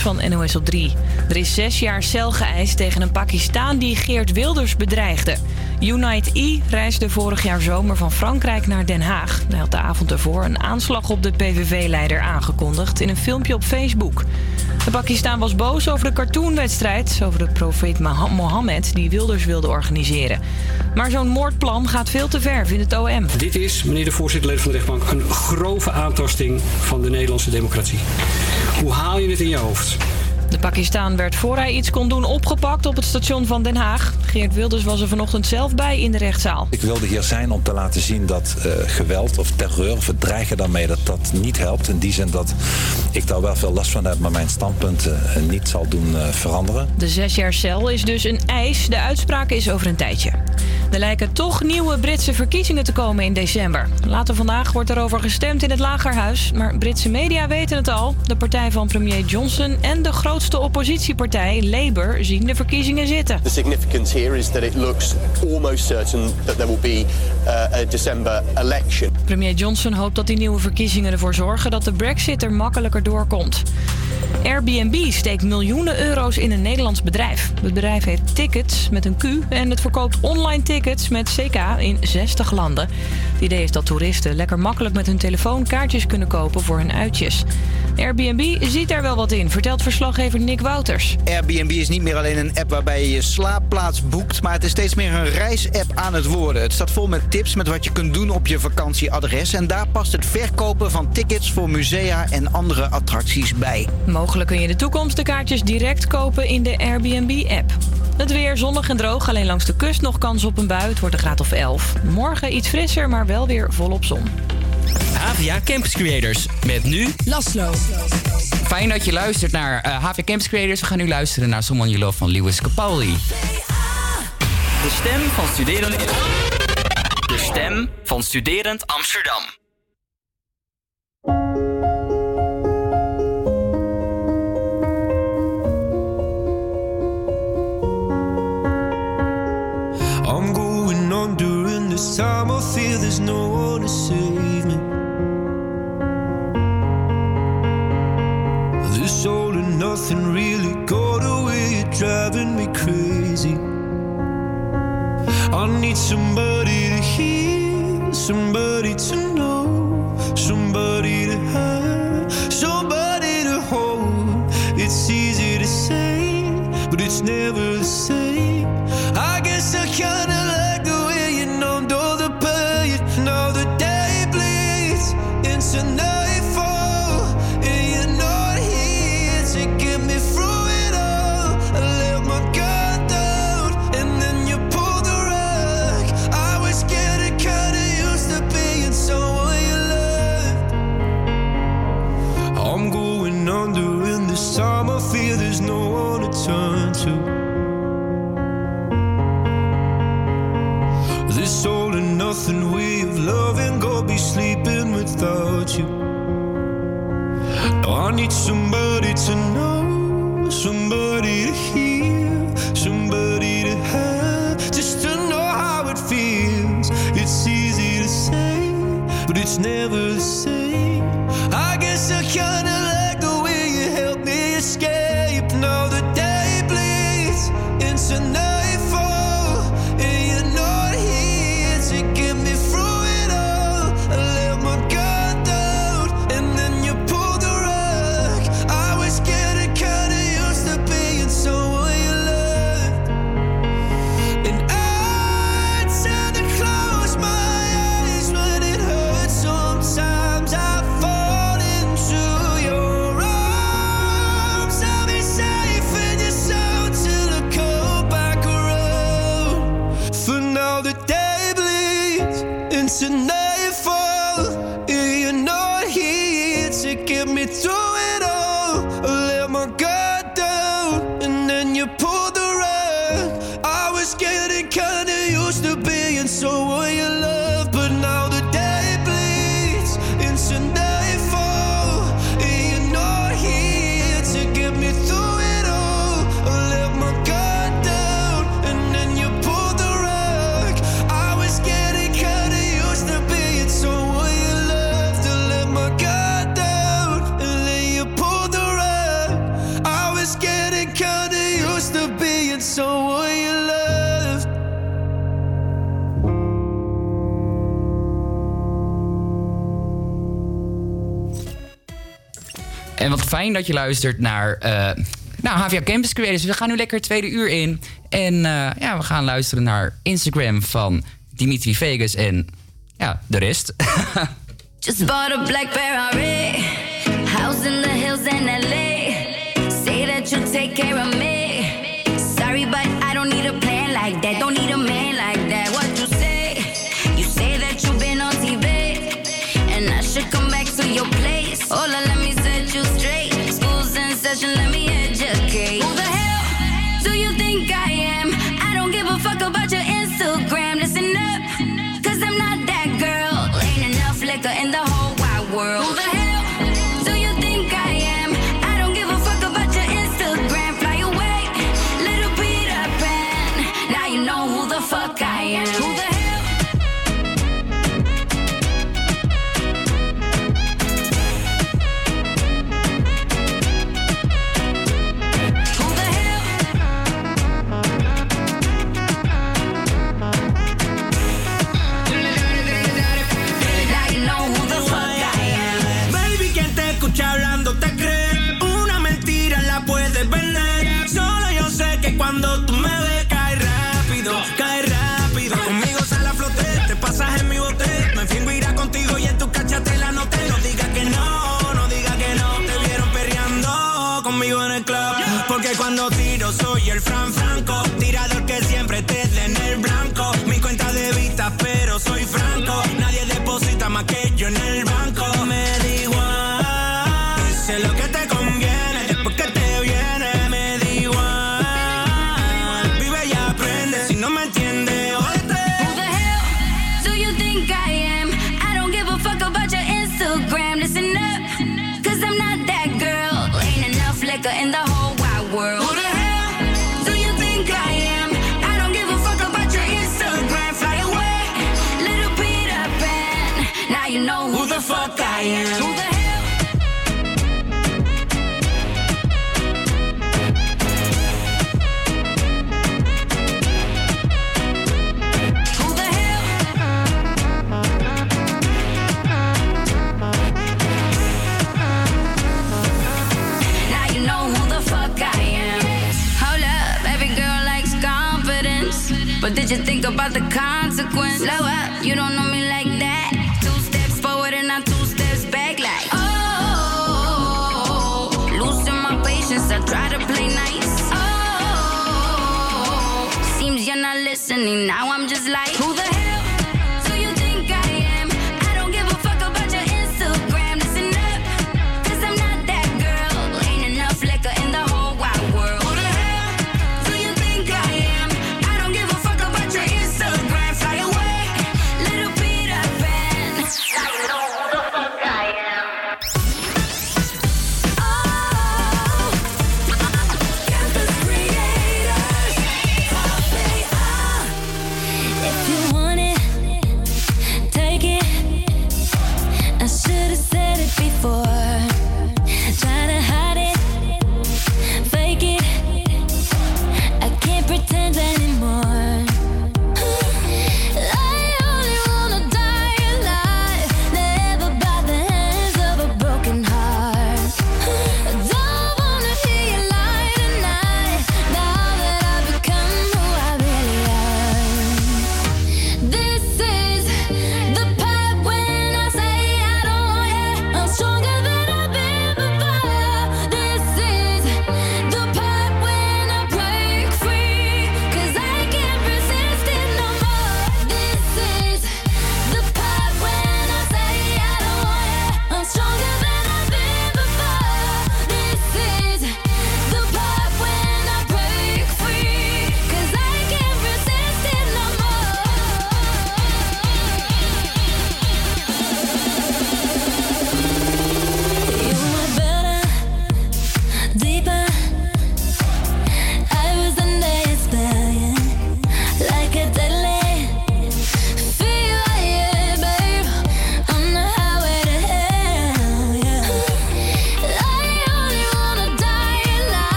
Van NOS op 3. Er is zes jaar cel geëist tegen een Pakistaan die Geert Wilders bedreigde. Unite E reisde vorig jaar zomer van Frankrijk naar Den Haag. Hij had de avond ervoor een aanslag op de PVV-leider aangekondigd in een filmpje op Facebook. De Pakistaan was boos over de cartoonwedstrijd over de profeet Mohammed die Wilders wilde organiseren. Maar zo'n moordplan gaat veel te ver, vindt het OM. Dit is, meneer de voorzitter leden van de rechtbank, een grove aantasting van de Nederlandse democratie. Hoe haal je het in je hoofd? De Pakistaan werd voor hij iets kon doen opgepakt op het station van Den Haag. Geert Wilders was er vanochtend zelf bij in de rechtszaal. Ik wilde hier zijn om te laten zien dat eh, geweld of terreur of het dreigen daarmee dat dat niet helpt. In die zin dat ik daar wel veel last van heb, maar mijn standpunt eh, niet zal doen eh, veranderen. De zes jaar cel is dus een eis. De uitspraak is over een tijdje. Er lijken toch nieuwe Britse verkiezingen te komen in december. Later vandaag wordt erover gestemd in het Lagerhuis. Maar Britse media weten het al. De partij van premier Johnson en de grootste oppositiepartij, Labour, zien de verkiezingen zitten. The significance here is that it looks almost certain that there will be uh, a December election. Premier Johnson hoopt dat die nieuwe verkiezingen ervoor zorgen dat de brexit er makkelijker doorkomt. Airbnb steekt miljoenen euro's in een Nederlands bedrijf. Het bedrijf heeft Tickets met een Q en het verkoopt online tickets met CK in 60 landen. Het idee is dat toeristen lekker makkelijk met hun telefoon kaartjes kunnen kopen voor hun uitjes. Airbnb ziet er wel wat in, vertelt verslaggever Nick Wouters. Airbnb is niet meer alleen een app waarbij je je slaapplaats boekt, maar het is steeds meer een reisapp aan het worden. Het staat vol met tips met wat je kunt doen op je vakantieadres en daar past het verkopen van tickets voor musea en andere attracties bij. Mogelijk kun je in de toekomst de kaartjes direct kopen in de Airbnb-app. Het weer zonnig en droog, alleen langs de kust nog kans op een bui. Het wordt een graad of 11. Morgen iets frisser, maar wel weer volop zon. APA Campus Creators. Met nu Laslo. Fijn dat je luistert naar eh HV Campus Creators. We gaan nu luisteren naar Someone You Love van Lewis Capaldi. de stem van studerend... De stem van studerend Amsterdam. I'm going on during this time. I feel there's no one to save all and nothing really got away. Driving me crazy. I need somebody to hear, somebody to know, somebody somebody to know, somebody to hear, somebody to have, just to know how it feels. It's easy to say, but it's never fijn dat je luistert naar eh, uh, nou, HVA Campus Creators. We gaan nu lekker het tweede uur in. En eh, ja, we gaan luisteren naar Instagram van Dimitri Vegas en ja, de rest. Just bought a about the consequence. Slow up, you don't know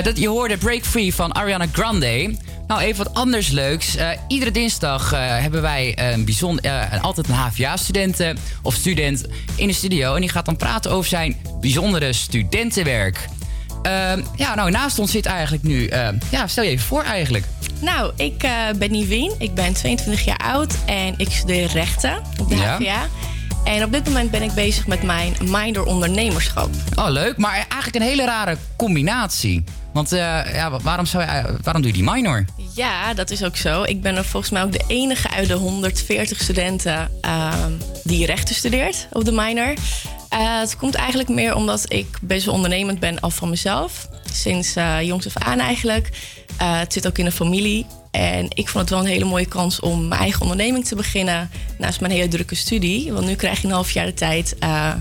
Eh, dat, je hoorde Break Free van Ariana Grande. Nou, even wat anders leuks. Eh, iedere dinsdag eh, hebben wij een bijzonder, altijd een HVA-student of student in de studio. En die gaat dan praten over zijn bijzondere studentenwerk. Ehm, ja, nou, naast ons zit eigenlijk nu... ja, stel je even voor eigenlijk. Nou, ik ben Nivien. Ik ben 22 jaar oud en ik studeer rechten op de. HVA. En op dit moment ben ik bezig met mijn Minder Ondernemerschap. Oh, leuk. Maar eigenlijk een hele rare combinatie. Want eh, ja, waarom, zou, uh, waarom doe je die minor? Ja, dat is ook zo. Ik ben volgens mij ook de enige uit de 140 studenten ehm, die rechten studeert op de minor. Eh, het komt eigenlijk meer omdat ik best wel ondernemend ben af van mezelf. Sinds jongs af aan eigenlijk. het zit ook in de familie. En ik vond het wel een hele mooie kans om mijn eigen onderneming te beginnen. Naast mijn hele drukke studie. Want nu krijg je een half jaar de tijd eh,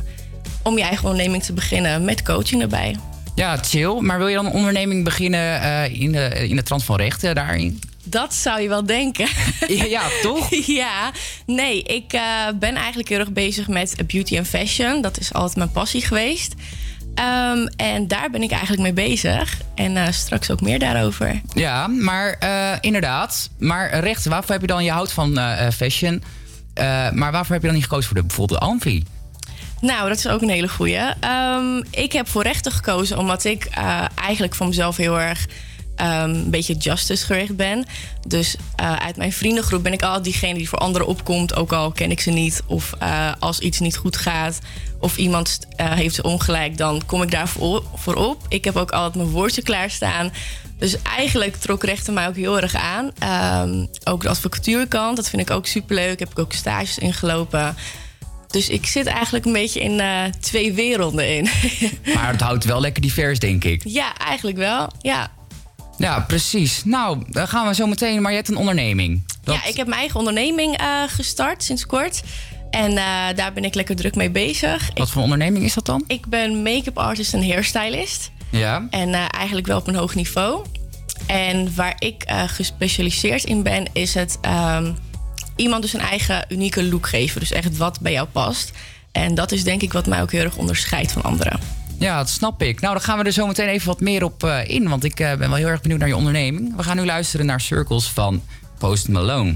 om je eigen onderneming te beginnen met coaching erbij. Ja, chill. Maar wil je dan een onderneming beginnen eh, in, de, in de trant van rechten daarin? Dat zou je wel denken. Ja, toch? ja, nee, ik eh, ben eigenlijk heel erg bezig met beauty en fashion. Dat is altijd mijn passie geweest. Ehm, en daar ben ik eigenlijk mee bezig. En eh, straks ook meer daarover. Ja, maar eh, inderdaad. Maar rechten, waarvoor heb je dan... Je houdt van eh, fashion. maar waarvoor heb je dan niet gekozen voor de, bijvoorbeeld de Amfi? Nou, dat is ook een hele goeie. Ehm, ik heb voor rechten gekozen omdat ik eigenlijk van mezelf heel erg ehm, een beetje justice gericht ben. Dus uit mijn vriendengroep ben ik altijd diegene die voor anderen opkomt, ook al ken ik ze niet. Of als iets niet goed gaat of iemand eh, heeft ongelijk, dan kom ik daar voor, op. Ik heb ook altijd mijn woordje klaarstaan. Dus eigenlijk trok rechten mij ook heel erg aan. Ehm, ook de advocatuurkant, dat vind ik ook superleuk. Heb ik ook stages ingelopen. Dus ik zit eigenlijk een beetje in eh, twee werelden in. Maar het houdt wel lekker divers, denk ik. ja, eigenlijk wel. Ja. Ja, precies. Nou, dan gaan we zo meteen. Maar je hebt een onderneming. Dat- ja, ik heb mijn eigen onderneming eh, gestart sinds kort. En eh, daar ben ik lekker druk mee bezig. Wat voor onderneming is dat dan? Ik ben make-up artist en hairstylist. Ja. En eh, eigenlijk wel op een hoog niveau. En waar ik eh, gespecialiseerd in ben, is het ehm, iemand dus een eigen unieke look geven. Dus echt wat bij jou past. En dat is denk ik wat mij ook heel erg onderscheidt van anderen. Ja, dat snap ik. Nou, dan gaan we er zo meteen even wat meer op in. Want ik ben wel heel erg benieuwd naar je onderneming. We gaan nu luisteren naar Circles van Post Malone.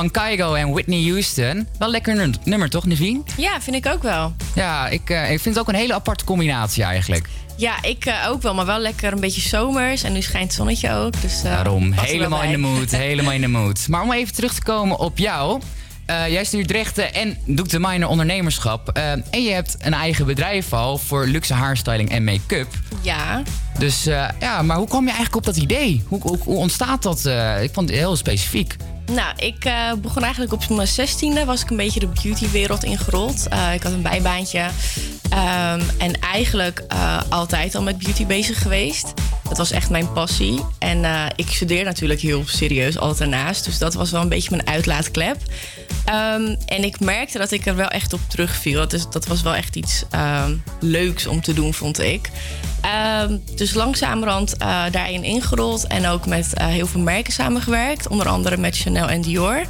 Van Kygo en Whitney Houston. Wel lekker nu- nummer, toch, Naveen? Ja, vind ik ook wel. Ja, ik, eh, ik vind het ook een hele aparte combinatie eigenlijk. Ja, ik eh, ook wel, maar wel lekker een beetje zomers. En nu schijnt het zonnetje ook. Dus, eh, Daarom, helemaal in de mood, helemaal in de mood. Maar om even terug te komen op jou. Jij stuurt rechten en doet de minor ondernemerschap. En je hebt een eigen bedrijf al voor luxe haarstyling en make-up. Ja. Dus ja, maar hoe kwam je eigenlijk op dat idee? Hoe, hoe, hoe ontstaat dat? ik vond het heel specifiek. Nou, ik eh, begon eigenlijk op mijn zestiende. Was ik een beetje de beautywereld ingerold. Eh, ik had een bijbaantje. Ehm, en eigenlijk eh, altijd al met beauty bezig geweest. Dat was echt mijn passie. En ik studeer natuurlijk heel serieus altijd ernaast. Dus dat was wel een beetje mijn uitlaatklep. Ehm, en ik merkte dat ik er wel echt op terugviel. Dat was wel echt iets ehm, leuks om te doen, vond ik. Ehm, dus langzamerhand eh, daarin ingerold. En ook met eh, heel veel merken samengewerkt. Onder andere met Chanel en Dior.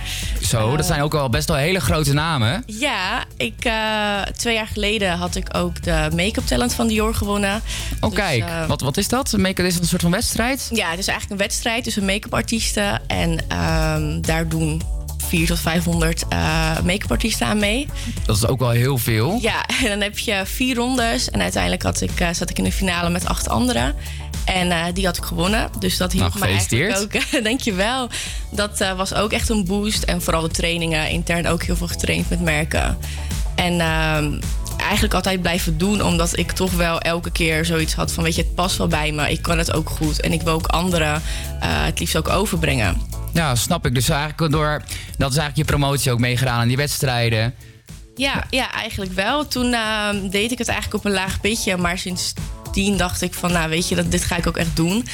Zo, dat zijn ook wel best wel hele grote namen. Ja, ik, eh, twee jaar geleden had ik ook de make-up talent van Dior gewonnen. Oh, Dus, kijk, eh, wat, wat is dat? Make-up is dat een soort van wedstrijd? Ja, het is eigenlijk een wedstrijd tussen make-up artiesten. En ehm, daar doen 400 tot 500 eh make-up artiesten aan mee. Dat is ook wel heel veel. Ja, en dan heb je vier rondes. En uiteindelijk had ik, eh, zat ik in de finale met acht anderen. En eh, die had ik gewonnen. Dus dat hielp Nou, me eigenlijk ook. Dankjewel. Dat was ook echt een boost. En vooral de trainingen. Intern ook heel veel getraind met merken. En ehm, eigenlijk altijd blijven doen. Omdat ik toch wel elke keer zoiets had van... weet je, het past wel bij me. Ik kan het ook goed. En ik wil ook anderen het liefst ook overbrengen. Ja, snap ik. Dus eigenlijk door, dat is eigenlijk je promotie ook meegedaan aan die wedstrijden. Ja, ja, eigenlijk wel. Toen ehm, deed ik het eigenlijk op een laag pitje. Maar sindsdien dacht ik van, nou weet je, dat, dit ga ik ook echt doen.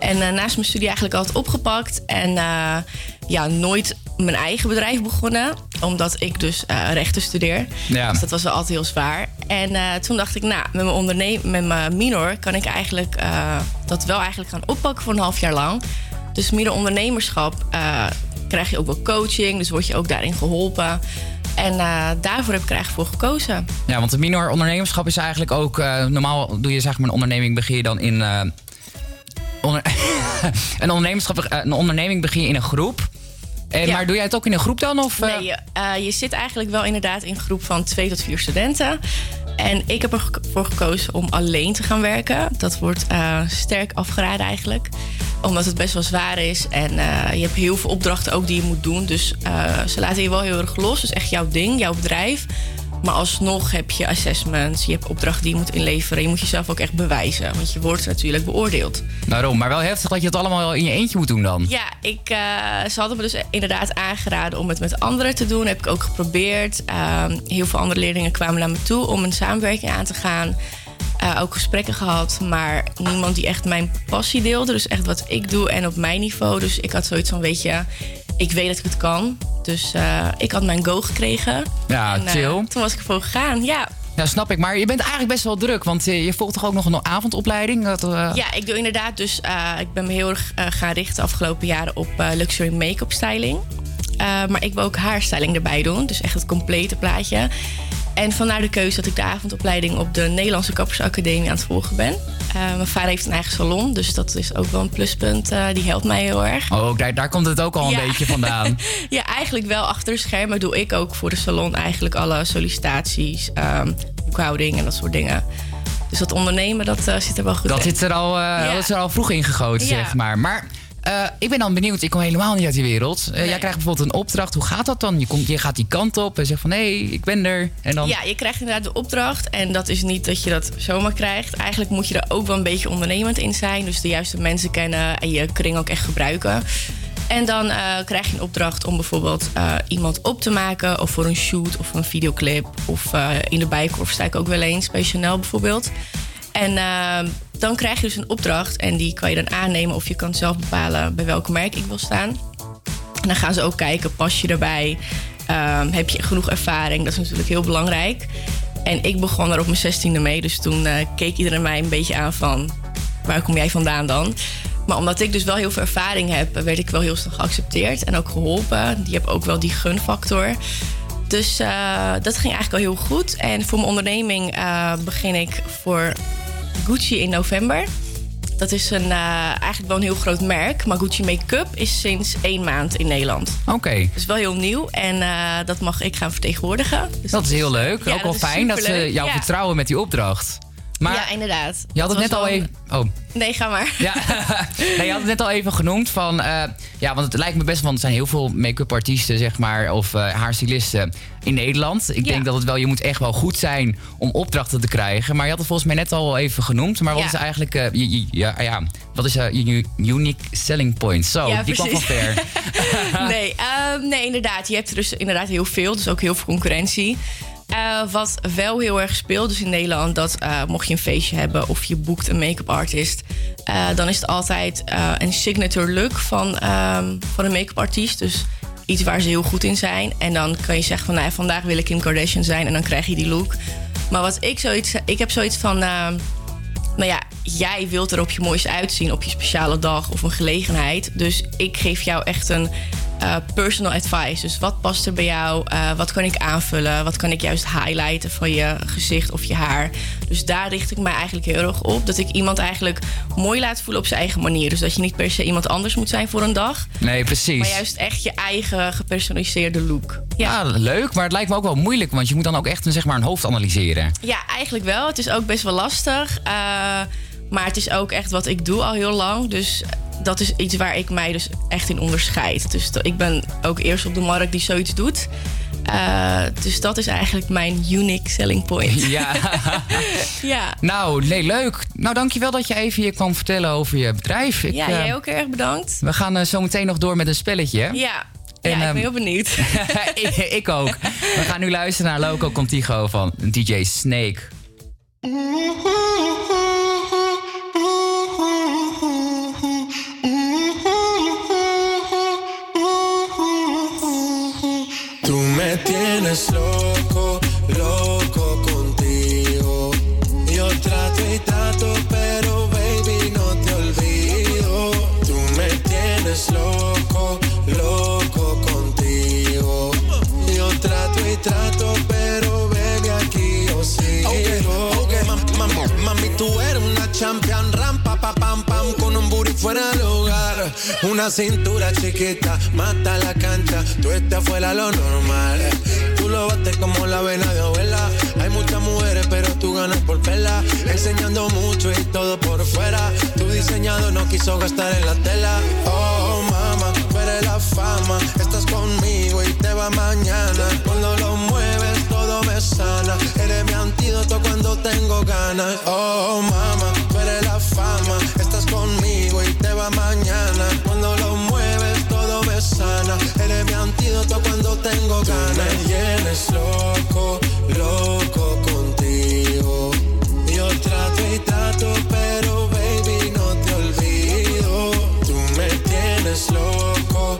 En eh, naast mijn studie eigenlijk altijd opgepakt. En eh, ja, nooit mijn eigen bedrijf begonnen. Omdat ik dus eh, rechten studeer. Ja. Dus dat was wel altijd heel zwaar. En toen dacht ik, nou, met mijn, onderneem met mijn minor kan ik eigenlijk dat wel eigenlijk gaan oppakken voor een half jaar lang. Dus midden ondernemerschap eh, krijg je ook wel coaching. Dus word je ook daarin geholpen. En eh, daarvoor heb ik er eigenlijk voor gekozen. Ja, want de minor ondernemerschap is eigenlijk ook... eh, normaal doe je zeg maar een onderneming begin je dan in... onder- een, ondernemerschap, een onderneming begin je in een groep. En, Ja. Maar doe jij het ook in een groep dan? Of? Nee, je, je zit eigenlijk wel inderdaad in een groep van twee tot vier studenten. En ik heb ervoor gekozen om alleen te gaan werken. Dat wordt eh, sterk afgeraden eigenlijk. Omdat het best wel zwaar is. En eh, je hebt heel veel opdrachten ook die je moet doen. Dus eh, ze laten je wel heel erg los. Dus echt jouw ding, jouw bedrijf. Maar alsnog heb je assessments. Je hebt opdrachten die je moet inleveren. Je moet jezelf ook echt bewijzen. Want je wordt natuurlijk beoordeeld. Daarom, maar wel heftig dat je het allemaal in je eentje moet doen dan. Ja, ik, eh, ze hadden me dus inderdaad aangeraden om het met anderen te doen. Heb ik ook geprobeerd. Ehm, heel veel andere leerlingen kwamen naar me toe om een samenwerking aan te gaan. Eh, ook gesprekken gehad, maar niemand die echt mijn passie deelde. Dus echt wat ik doe en op mijn niveau. Dus ik had zoiets van, weet je, ik weet dat ik het kan. Dus eh, ik had mijn go gekregen. Ja, En, eh, chill. toen was ik ervoor gegaan, ja. Ja, snap ik. Maar je bent eigenlijk best wel druk, want eh, je volgt toch ook nog een avondopleiding? Dat, Ja, ik doe inderdaad dus... ik ben me heel erg gaan richten de afgelopen jaren op luxury make-up styling. Maar ik wil ook haarstyling erbij doen. Dus echt het complete plaatje. En vandaar de keuze dat ik de avondopleiding op de Nederlandse Kappersacademie aan het volgen ben. Eh, mijn vader heeft een eigen salon, dus dat is ook wel een pluspunt. eh, die helpt mij heel erg. Oh, daar, daar komt het ook al een beetje vandaan. Ja, eigenlijk wel achter de schermen doe ik ook voor de salon eigenlijk alle sollicitaties, ehm, boekhouding en dat soort dingen. Dus dat ondernemen, dat eh, zit er wel goed Dat in. zit er al, dat is er al vroeg ingegoten, Ja. zeg maar. Maar eh, ik ben dan benieuwd. Ik kom helemaal niet uit die wereld. Eh, Jij krijgt bijvoorbeeld een opdracht. Hoe gaat dat dan? Je, komt, je gaat die kant op en zegt van... hé, ik ben er. En dan... Ja, je krijgt inderdaad de opdracht. En dat is niet dat je dat zomaar krijgt. Eigenlijk moet je er ook wel een beetje ondernemend in zijn. Dus de juiste mensen kennen en je kring ook echt gebruiken. En dan eh, krijg je een opdracht om bijvoorbeeld iemand op te maken. Of voor een shoot of een videoclip. Of in de bijkorf sta ik ook wel eens. Bij Chanel bijvoorbeeld. En eh, dan krijg je dus een opdracht. En die kan je dan aannemen. Of je kan zelf bepalen bij welk merk ik wil staan. En dan gaan ze ook kijken, pas je erbij? Ehm, heb je genoeg ervaring? Dat is natuurlijk heel belangrijk. En ik begon er op mijn zestiende mee. Dus toen eh, keek iedereen mij een beetje aan van... waar kom jij vandaan dan? Maar omdat ik dus wel heel veel ervaring heb... werd ik wel heel snel geaccepteerd en ook geholpen. Die heb ook wel die gunfactor. Dus eh, dat ging eigenlijk al heel goed. En voor mijn onderneming eh, begin ik voor Gucci in november. Dat is een, eh, eigenlijk wel een heel groot merk. Maar Gucci Make-up is sinds één maand in Nederland. Oké. Dus wel heel nieuw. En dat mag ik gaan vertegenwoordigen. Dus Dat is heel leuk. Ja, ook wel dat is fijn dat ze jou Ja. vertrouwen met die opdracht. Maar ja, inderdaad. je had het net al even... Oh. Nee, ga maar. Ja, nee, je had het net al even genoemd van... eh, ja, want het lijkt me best, want er zijn heel veel make-up artiesten, zeg maar... of eh haarstylisten in Nederland. Ik denk dat het wel, je moet echt wel goed zijn om opdrachten te krijgen. Maar je had het volgens mij net al even genoemd. Maar wat Ja. is eigenlijk... eh, je, je- ja, ja, wat is je unique selling point? Zo, Ja, die kwam van precies. ver. nee, ehm, nee, inderdaad. Je hebt er dus inderdaad heel veel. Dus ook heel veel concurrentie. Eh, wat wel heel erg speelt, dus in Nederland, dat eh, mocht je een feestje hebben of je boekt een make-up artist, eh, dan is het altijd een signature look van, ehm, van een make-up artiest. Dus iets waar ze heel goed in zijn. En dan kan je zeggen van nou, vandaag wil ik Kim Kardashian zijn en dan krijg je die look. Maar wat ik zoiets, ik heb zoiets van. ehm, nou ja, jij wilt er op je mooiste uitzien op je speciale dag of een gelegenheid. Dus ik geef jou echt een eh, personal advice. Dus wat past er bij jou? Eh, wat kan ik aanvullen? Wat kan ik juist highlighten van je gezicht of je haar? Dus daar richt ik mij eigenlijk heel erg op. Dat ik iemand eigenlijk mooi laat voelen op zijn eigen manier. Dus dat je niet per se iemand anders moet zijn voor een dag. Nee, precies. Maar juist echt je eigen gepersonaliseerde look. Ja, leuk. Maar het lijkt me ook wel moeilijk. Want je moet dan ook echt een, zeg maar, een hoofd analyseren. Ja, eigenlijk wel. Het is ook best wel lastig. Eh, maar het is ook echt wat ik doe al heel lang. Dus dat is iets waar ik mij dus echt in onderscheid. Dus ik ben ook eerst op de markt die zoiets doet. Eh, dus dat is eigenlijk mijn unique selling point. Ja. ja. Nou, nee, leuk. Nou, dankjewel dat je even hier kwam vertellen over je bedrijf. Ik, ja, eh, jij ook erg bedankt. We gaan eh, zo meteen nog door met een spelletje. Ja. Ja, ik ehm, ben heel benieuwd. ik, ik ook. We gaan nu luisteren naar Loco Contigo van DJ Snake. Tú me tienes loco, Una cintura chiquita, mata la cancha, tú estás fuera lo normal. Tú lo bates como la vena de abuela. Hay muchas mujeres, pero tú ganas por vela. Enseñando mucho y todo por fuera. Tu diseñado no quiso gastar en la tela. Oh, mama, tú eres la fama. Estás conmigo y te va mañana. Cuando lo mueves, todo me sana. Eres mi antídoto cuando tengo ganas. Oh, mama, eres la fama. Estás conmigo y te va mañana. Cuando lo mueves, todo me sana. Eres mi antídoto cuando tengo ganas. Me tienes loco, loco contigo. Yo trato y trato, pero baby no te olvido. Tú me tienes loco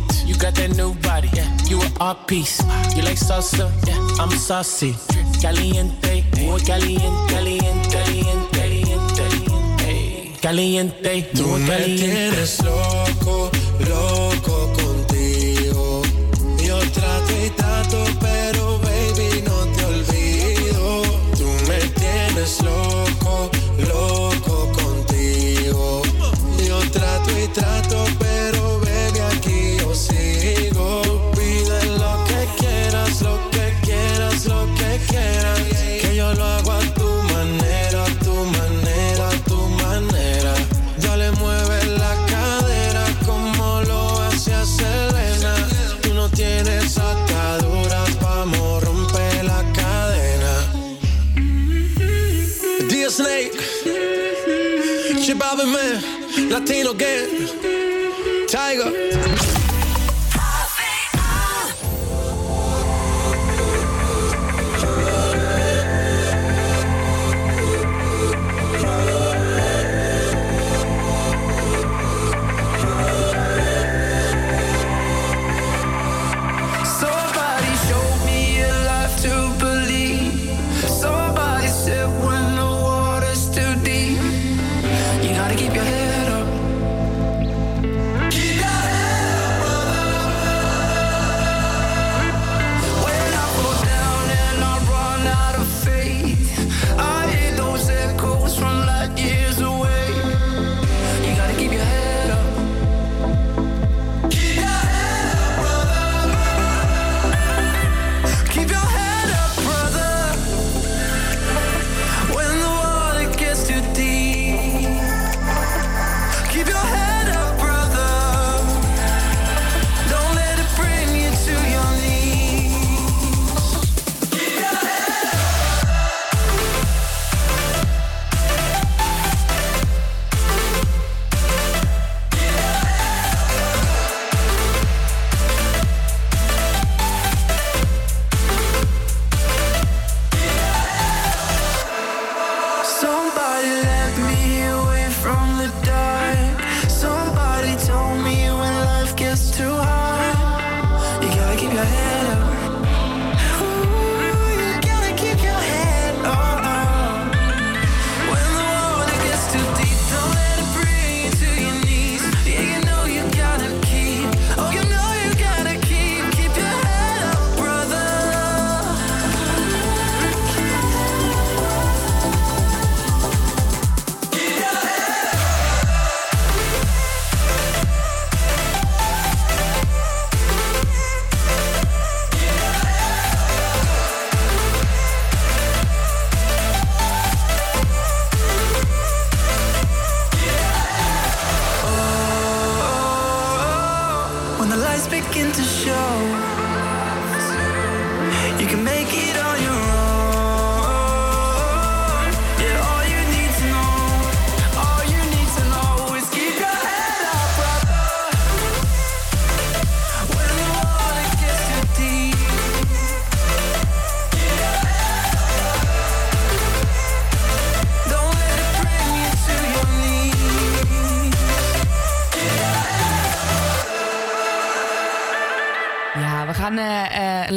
You got that new body, yeah. You an art piece. You like salsa, yeah. I'm saucy. Caliente, muy caliente, caliente, caliente, caliente, caliente, Tú me caliente. tienes loco, loco Latino Gang,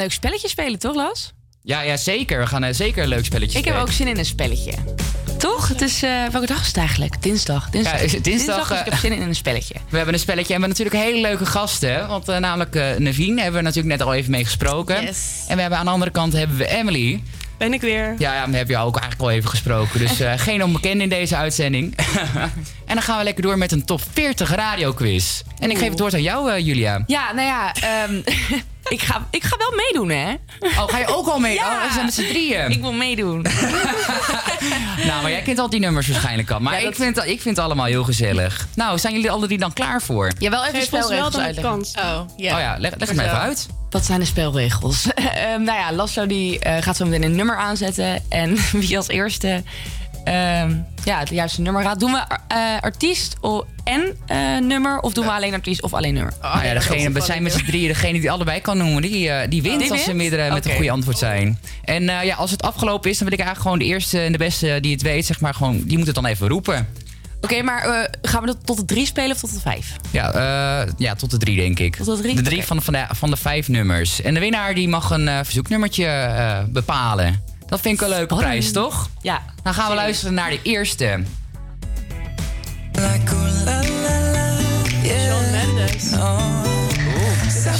leuk spelletje spelen, toch, Las? Ja, ja, zeker. We gaan eh, zeker een leuk spelletje Ik heb ook zin in een spelletje. Toch? Het is, eh welke dag is het eigenlijk? Dinsdag. Dinsdag, Ja, dinsdag, dus ik eh, heb zin in een spelletje. We hebben een spelletje en we hebben natuurlijk hele leuke gasten. Want eh, namelijk eh Naveen hebben we natuurlijk net al even mee gesproken. En we hebben aan de andere kant hebben we Emily. Ben ik weer. Ja, ja, we hebben jou ook eigenlijk al even gesproken. Dus eh, geen onbekende in deze uitzending. en dan gaan we lekker door met een top 40 radioquiz. En ik geef het woord aan jou, eh, Julia. Ja, nou ja, ehm, ik, ga, ik ga wel meedoen, hè? Oh, ga je ook al mee? Ja. Oh, we zijn met z'n drieën. Ik wil meedoen. Nou, maar jij kent al die nummers waarschijnlijk al. Maar ik, vind, ik vind het allemaal heel gezellig. Nou, zijn jullie alle drie dan klaar voor? Ja, wel even spelregels dan de uitleggen. kans. Oh, ja. Oh ja, leg, leg het maar even uit. Wat zijn de spelregels? Ehm, nou ja, Lasso die eh, gaat zo meteen een nummer aanzetten. En wie als eerste ehm, ja, het juiste nummer raadt. Doen we eh, artiest en eh, nummer? Of doen we alleen artiest of alleen nummer? nou ja, degene, we zijn met z'n drieën. Degene die allebei kan noemen, die, eh, die wint Die als ze meerdere met een goede antwoord zijn. En eh, ja, als het afgelopen is, dan wil ik eigenlijk gewoon de eerste en de beste die het weet, zeg maar, gewoon, die moet het dan even roepen. Oké, maar eh, gaan we dat tot de drie spelen of tot de vijf? Ja, eh, ja tot de drie, denk ik. Tot de drie? De drie Oké. van, de, van, de, van de vijf nummers. En de winnaar die mag een eh, verzoeknummertje eh, bepalen. Dat vind ik een leuke Spannend. prijs, toch? Ja. Dan gaan we luisteren naar de eerste. Shawn Mendes.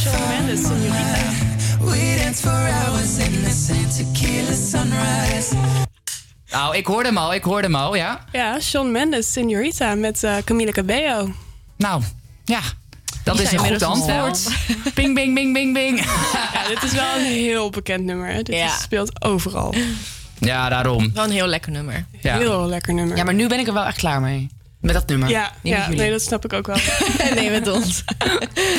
Shawn Mendes, Senorita. We dance for hours in the sand tequila sunrise. Nou, ik hoorde hem al, ik hoorde hem al, ja. Ja, Shawn Mendes, Senorita met eh, Camila Cabello. Nou, ja. Dat Die is een goed antwoord. Bing, bing, bing, bing, bing. Ja, dit is wel een heel bekend nummer. Hè? Dit Ja. is- speelt overal. Ja, daarom. Wel een heel lekker nummer. Ja. Heel lekker nummer. Ja, maar nu ben ik er wel echt klaar mee. Met dat nummer. Ja, nee, dat snap ik ook wel. nee, met ons.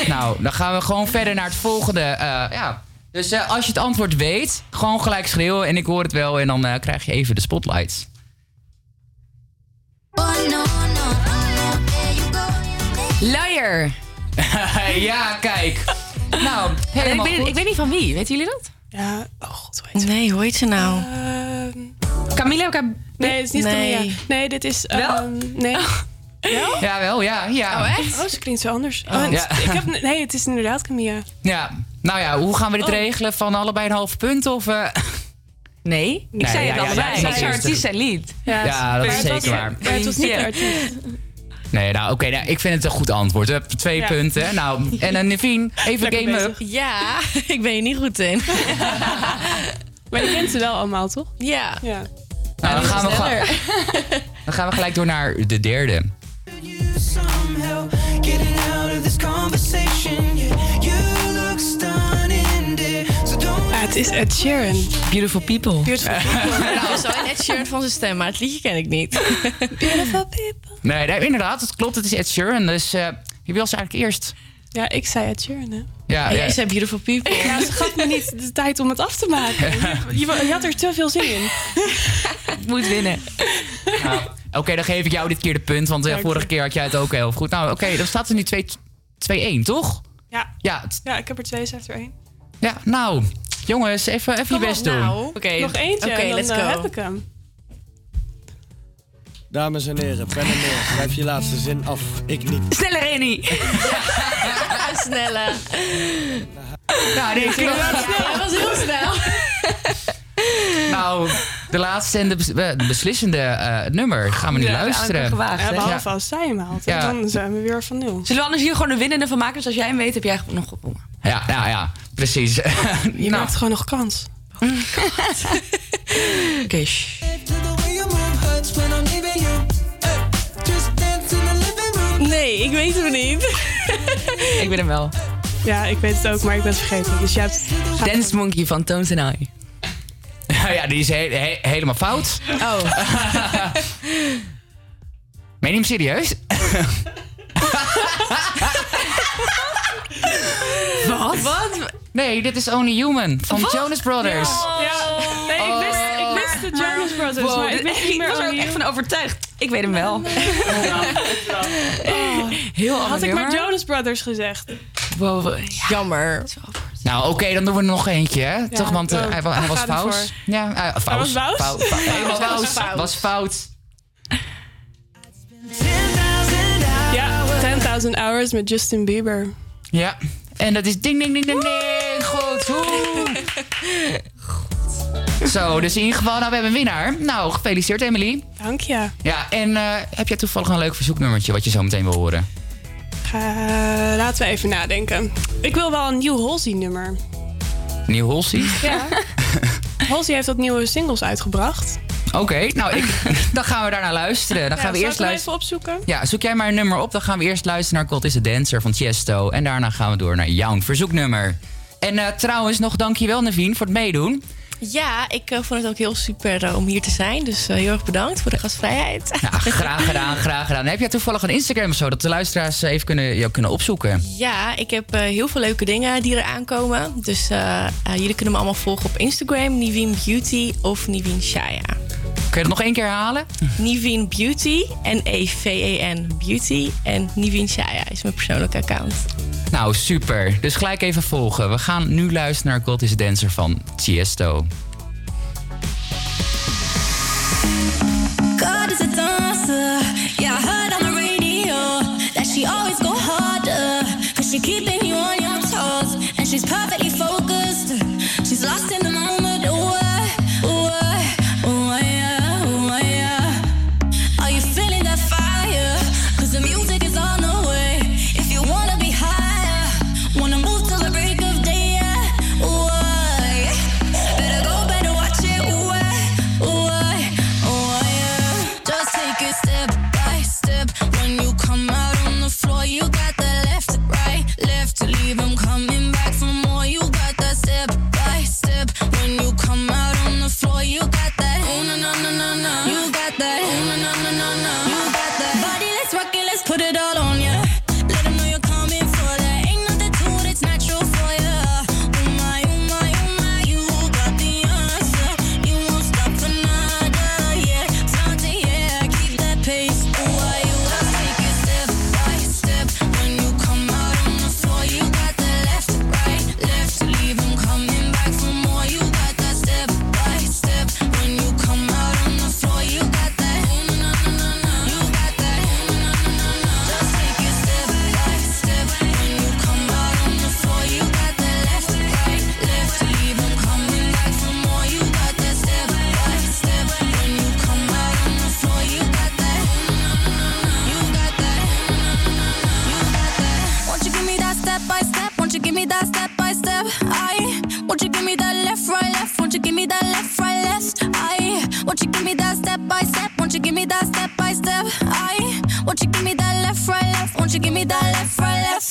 Nou, dan gaan we gewoon verder naar het volgende. eh, ja. Dus eh, als je het antwoord weet, gewoon gelijk schreeuwen en ik hoor het wel. En dan eh, krijg je even de spotlights. Liar. ja, kijk. Nou, ik, weet, goed. ik weet niet van wie. Weten jullie dat? Ja, oh god, hoe heet ze? Nee, hoe heet ze nou? Camila Cab Nee, het is niet Nee. Camilla. Nee, dit is... Wel? ehm, nee. Wel? Ja, wel, ja. Ja. Oh, echt? Oh, ze klinkt zo anders. Oh. Oh, Ja. ik heb, nee, het is inderdaad Camilla. ja. Nou ja, hoe gaan we dit Oh. regelen? Van allebei een half punt of... eh? Nee. Ik Nee, zei ja, het ja, allebei. ja, ik ja, artiest en lied. Ja, dat is was- zeker waar. Maar het was niet artiest. Nee, nou oké, nou, ik vind het een goed antwoord. We hebben twee Ja. punten. Nou, en een Nevien, even Lekker game bezig. up. Ja, ik ben hier niet goed in. Maar je kent ze wel allemaal, toch? Ja. Ja. Nou, dan, gaan we sneller. dan gaan we gelijk door naar de derde. Het is Ed Sheeran. Beautiful people. Beautiful people. Nou, dat is wel een Ed Sheeran van zijn stem, maar het liedje ken ik niet. Beautiful people. Nee, nee, inderdaad, het klopt. Het is Ed Sheeran. Dus eh wie wil ze eigenlijk eerst? Ja, ik zei Ed Sheeran, hè? Ja, En ja. jij zei Beautiful People. Ja, ze gaf me niet de tijd om het af te maken. Je, je, je had er te veel zin in. Moet winnen. Nou, oké, dan geef ik jou dit keer de punt. Want eh, Dank vorige je. keer had jij het ook heel goed. Nou, oké, dan staat er nu 2 2-1, toch? Ja. Ja, ja, ik heb er twee, zij heeft er één. ja, nou, jongens, even, even je op best doen. nou. Oké. Nog eentje Oké, en dan let's go. heb ik hem. Dames en heren, pen en neer. Schrijf je laatste zin af. Ik niet. Sneller, Reni. Snelle. Nou, nee, klopt. Dat was heel snel. Nou, de laatste en de, bes- de beslissende eh, nummer gaan we nu Ja, luisteren. gewaagd, Ja, hè? behalve als zij hem haalt. Ja. Dan zijn we weer van nul. Zullen we anders hier gewoon een winnende van maken? Dus als jij hem weet, heb jij nog gewonnen. Ja, ja, ja, precies. Je nou, maakt gewoon nog kans. Oké. Nee, ik weet hem niet. Ik ben hem wel. Ja, ik weet het ook, maar ik ben het vergeten. Dus je hebt... Dance Monkey van Tones and I. ja, die is he- he- helemaal fout. Oh. Meen je hem serieus? Wat? Wat? Nee, dit is Only Human van Wat? Jonas Brothers. Ja. Nee, ik wist, ik wist de Jonas Brothers, Wow, maar ik wist niet ik meer was er ook echt van overtuigd. Ik weet hem wel. Heel Had ik maar. Jonas Brothers gezegd. Wow, Jammer. Nou, oké, dan doen we er nog eentje, hè? Toch, want eh, oh, hij, wa- hij ik was fout. Ja, eh, fout. Hij was? Fout. was Hij was fout. fout. Was fout. Ja, 10.000 Hours met Justin Bieber. Ja, en dat is ding, ding, ding, ding, ding. Goed. Woe. Zo, dus in ieder geval, nou, we hebben een winnaar. Nou, gefeliciteerd, Emily. Dank je. Ja, en eh, heb jij toevallig een leuk verzoeknummertje wat je zo meteen wil horen? Ga- laten we even nadenken. Ik wil wel een nieuw Halsey-nummer. Nieuw Holsey? Ja. Halsey heeft wat nieuwe singles uitgebracht. Oké, nou, ik, dan gaan we daarna luisteren. Dan gaan we eerst luisteren. even opzoeken? Ja, zoek jij maar een nummer op. Dan gaan we eerst luisteren naar God is a Dancer van Tiesto. En daarna gaan we door naar jouw verzoeknummer. En eh, trouwens, nog dankjewel Navien voor het meedoen. Ja, ik eh, vond het ook heel super eh, om hier te zijn. Dus heel erg bedankt voor de gastvrijheid. Ja, graag gedaan, graag gedaan. Heb jij toevallig een Instagram of zo... dat de luisteraars even kunnen, jou kunnen opzoeken? Ja, ik heb heel veel leuke dingen die er aankomen. Dus jullie kunnen me allemaal volgen op Instagram. Niveen Beauty of Niveen Shaya. Kun je het nog één keer herhalen? Niveen Beauty. N-E-V-E-N Beauty. En Niveen Shaya is mijn persoonlijke account. Nou, super. Dus gelijk even volgen. We gaan nu luisteren naar God is a Dancer van Tiesto. God is a dancer. Yeah, I heard on the radio that she always go harder. Cause she keeping you on your toes. And she's perfectly focused. She's lost in the Won't you give me that left, right, left?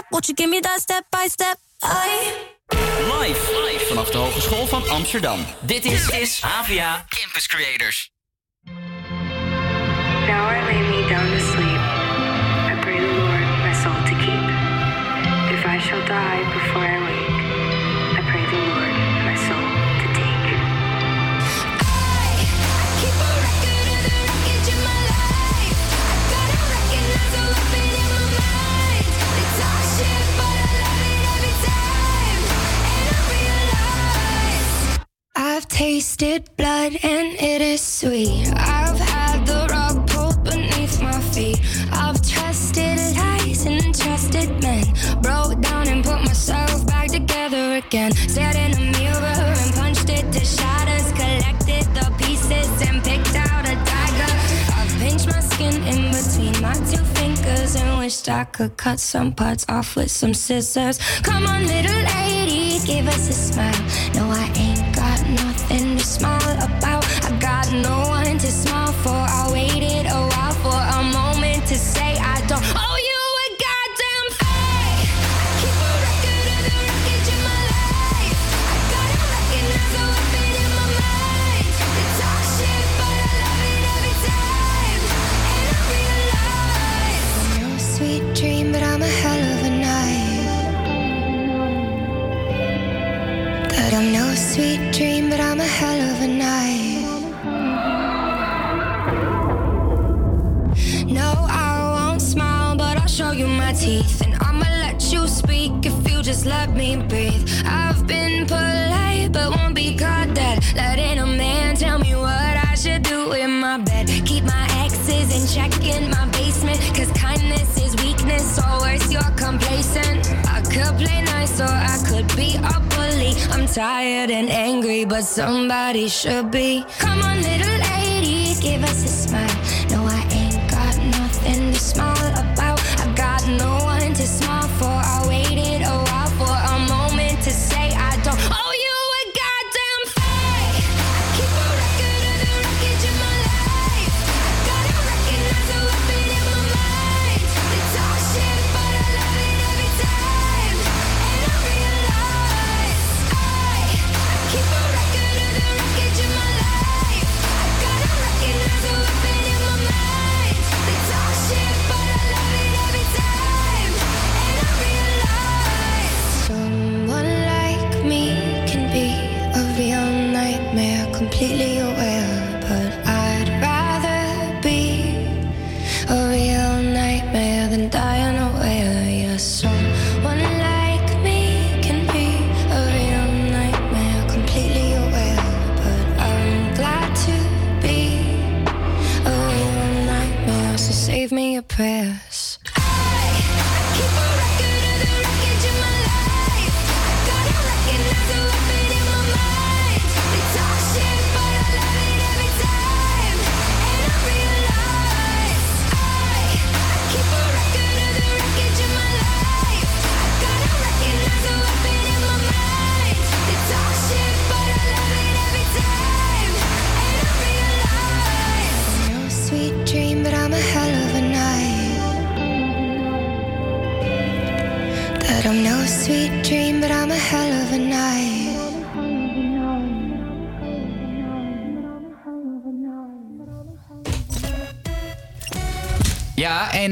Step? Won't you give me that step by step? I. Live, live vanaf de Hogeschool van Amsterdam. Dit is, is HVA Campus Creators. Now I've tasted blood and it is sweet. I've had the rug pulled beneath my feet. I've trusted lies and trusted men. Broke down and put myself back together again. Stared in a mirror and punched it to shatters. Collected the pieces and picked out a dagger. I've pinched my skin in between my two fingers and wished I could cut some parts off with some scissors. Come on, little lady, give us a smile. No, sweet dream, but I'm a hell of a night. No, I won't smile, but I'll show you my teeth. And I'ma let you speak if you just let me breathe. I've been polite, but won't be caught dead. Letting a man tell me what I should do in my bed. Keep my exes in check in my basement. Cause kindness is weakness, or worse, you're complacent. Could play nice, or I could be a bully. I'm tired and angry, but somebody should be. Come on, little lady, give us a smile. No, I ain't got nothing to smile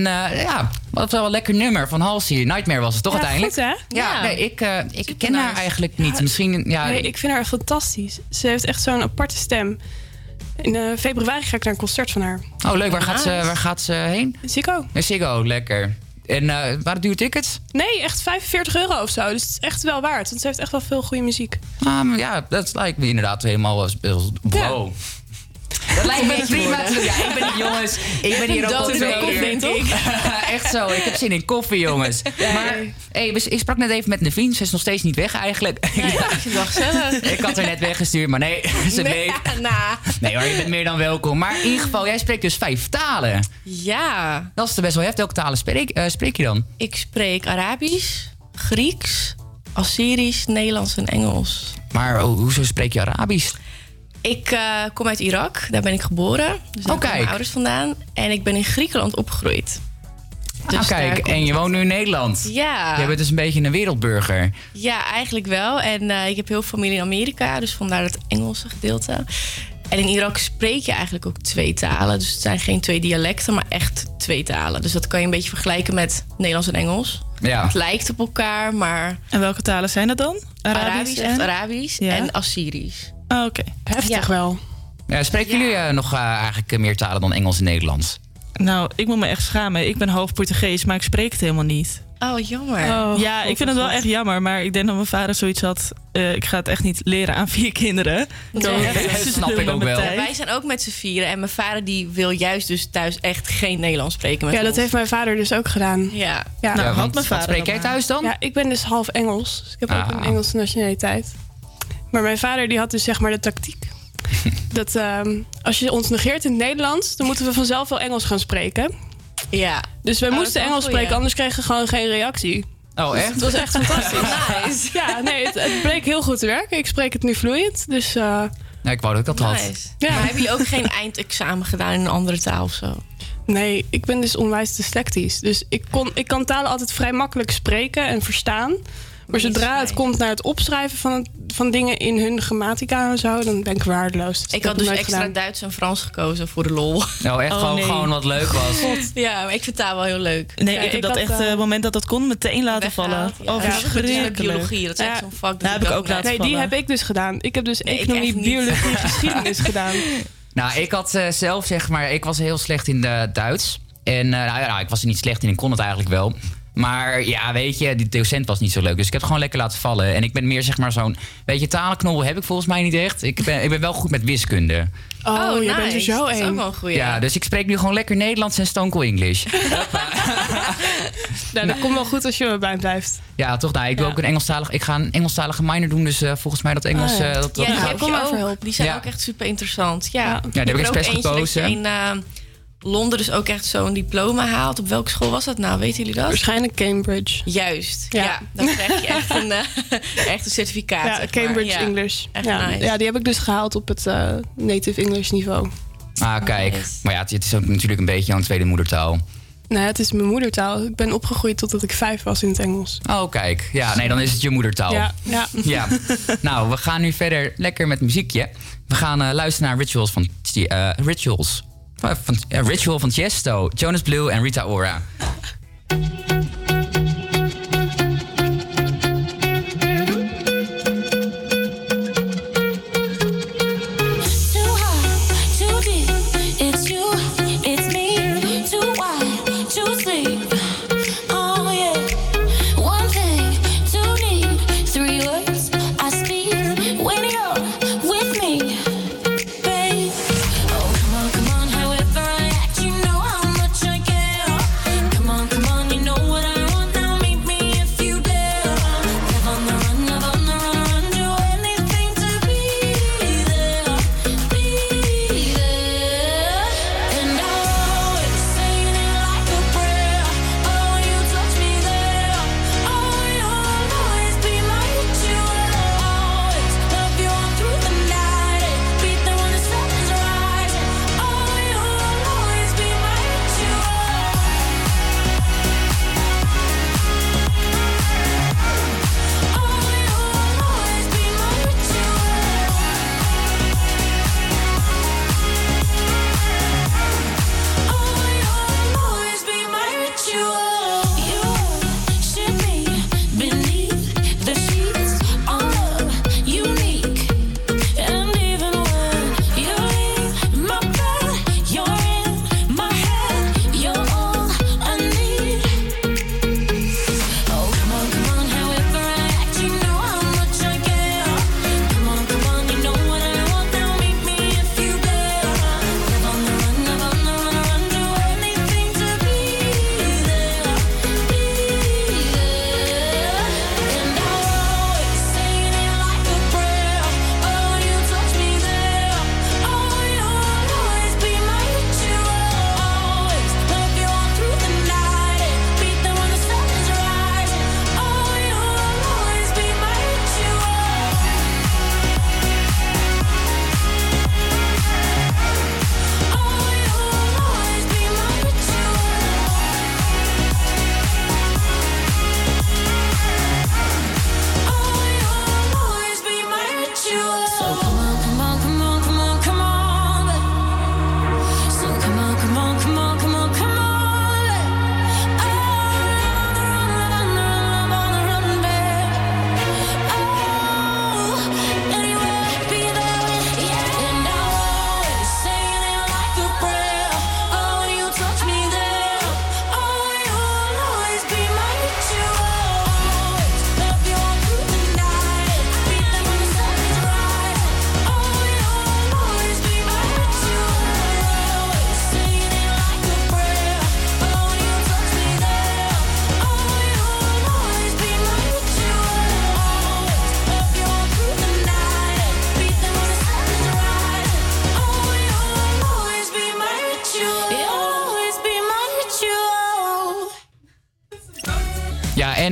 en eh, ja, wat wel een lekker nummer van Halsey. Nightmare was het toch Ja, uiteindelijk? goed, hè? Ja, Ja. nee, ik, eh, ik ken haar eigenlijk niet. Misschien, ja, nee, ik vind haar fantastisch. Ze heeft echt zo'n aparte stem. In eh, februari ga ik naar een concert van haar. Oh, leuk. Waar gaat, ze, waar gaat ze heen? Ziggo. Ziggo, lekker. En eh waar duur tickets? Nee, echt 45 euro of zo. Dus het is echt wel waard. Want ze heeft echt wel veel goede muziek. Ah, ja, dat lijkt me inderdaad helemaal... Wow. Dat lijkt me prima. Ja, ik ben niet, jongens. Ik ben hier ook twee wel koffie, toch? Echt zo. Ik heb zin in koffie, jongens. Maar hey, ik sprak net even met Nevien. Ze is nog steeds niet weg eigenlijk. ik had haar net weggestuurd, maar nee, ze bleef. Nee hoor, je bent meer dan welkom. Maar in ieder geval, jij spreekt dus vijf talen. Ja. Dat is best wel heftig. Welke talen spreek, eh, spreek je dan? Ik spreek Arabisch, Grieks, Assyrisch, Nederlands en Engels. Maar oh, hoezo spreek je Arabisch? Ik eh, kom uit Irak, daar ben ik geboren. Dus daar Oh, komen mijn kijk. ouders vandaan. En ik ben in Griekenland opgegroeid. ah, daar kijk, komt en je woont nu in Nederland. Ja. Je bent dus een beetje een wereldburger. Ja, eigenlijk wel. En eh, ik heb heel veel familie in Amerika, dus vandaar het Engelse gedeelte. En in Irak spreek je eigenlijk ook twee talen. Dus het zijn geen twee dialecten, maar echt twee talen. Dus dat kan je een beetje vergelijken met Nederlands en Engels. Ja. Het lijkt op elkaar, maar... En welke talen zijn dat dan? Arabisch, echt en? Arabisch Ja. en Assyrisch. Oh, Oké. Heftig wel. Ja, spreken jullie eh, nog eh, eigenlijk eh, meer talen dan Engels en Nederlands? Nou, ik moet me echt schamen. Ik ben half Portugees, maar ik spreek het helemaal niet. Oh, jammer. ja, ik vind het wel echt jammer. Maar ik denk dat mijn vader zoiets had. eh, ik ga het echt niet leren aan vier kinderen. Nee. Dat snap ik ook wel. Ja, wij zijn ook met z'n vieren. En mijn vader die wil juist dus thuis echt geen Nederlands spreken met Ja, dat ons. heeft mijn vader dus ook gedaan. Ja. Ja. Ja, want wat spreek jij thuis dan? Ja, ik ben dus half Engels. Dus ik heb ook Ah. een Engelse nationaliteit. Maar mijn vader die had dus zeg maar de tactiek. dat ehm, als je ons negeert in het Nederlands, dan moeten we vanzelf wel Engels gaan spreken. Ja. Dus wij Oh, moesten Engels goeie. spreken, anders kregen we gewoon geen reactie. Oh, Dus echt? Het was echt fantastisch. nice. Ja, nee, het, het bleek heel goed te werken. Ik spreek het nu vloeiend. Dus eh, Nou, ik wou dat ik dat had. Nice. Maar hebben jullie ook geen eindexamen gedaan in een andere taal of zo? nee, ik ben dus onwijs dyslectisch. Dus ik, kon, ik kan talen altijd vrij makkelijk spreken en verstaan. Maar zodra het komt naar het opschrijven van, het- van dingen in hun grammatica en zo, dan ben ik waardeloos. Dus Ik had het dus extra gedaan. Duits en Frans gekozen voor de lol. Nou, echt gewoon, gewoon wat leuk was. Ja, maar ik vind taal wel heel leuk. Nee, Ja, ik heb dat had, echt, eh, eh, het moment dat dat kon, meteen laten vallen. Ja, Oh, ja, verschrikkelijk. biologie, dat is echt zo'n vak. Ja, heb ik ook laten Nee, die vallen. heb ik dus gedaan. Ik heb dus Nee, economie, biologie, geschiedenis gedaan. Nou, ik had eh, zelf zeg maar, ik was heel slecht in de Duits. En eh, nou, ja, nou, ik was er niet slecht in, ik kon het eigenlijk wel. Maar ja, weet je, die docent was niet zo leuk. Dus ik heb het gewoon lekker laten vallen. En ik ben meer zeg maar zo'n, weet je, talenknobbel heb ik volgens mij niet echt. Ik ben, ik ben wel goed met wiskunde. Oh, je nice. bent er zo Dat is ook een. wel een goeie. Ja, dus ik spreek nu gewoon lekker Nederlands en Stone Cold English. Nou, dat komt wel goed als je erbij blijft. Ja, toch? Nou, ik wil Ja. ook een Engelstalig. Ik ga een Engelstalige minor doen, dus eh, volgens mij dat Engels. Ah, ja. eh, dat, dat Ja, die heb je maar ook. voor hulp. Die zijn Ja. ook echt super interessant. Ja, Ja, die heb ik expres gekozen. je in eh, Londen dus ook echt zo'n diploma haalt. Op welke school was dat nou? Weten jullie dat? Waarschijnlijk Cambridge. Juist. Ja. Ja. dan krijg je echt een, eh, echt een certificaat. Ja, zeg maar. Cambridge Ja. English. Echt ja. nice. ja, die heb ik dus gehaald op het eh, native English niveau. Ah, kijk. Maar ja, het, het is ook natuurlijk een beetje jouw tweede moedertaal. Nee, het is mijn moedertaal. Ik ben opgegroeid totdat ik vijf was in het Engels. Oh, kijk. Ja, nee, dan is het je moedertaal. Ja, ja. Ja. nou, we gaan nu verder lekker met muziekje. We gaan eh, luisteren naar Rituals van... eh, Rituals. Van eh, Ritual van Tiesto, Jonas Blue en Rita Ora.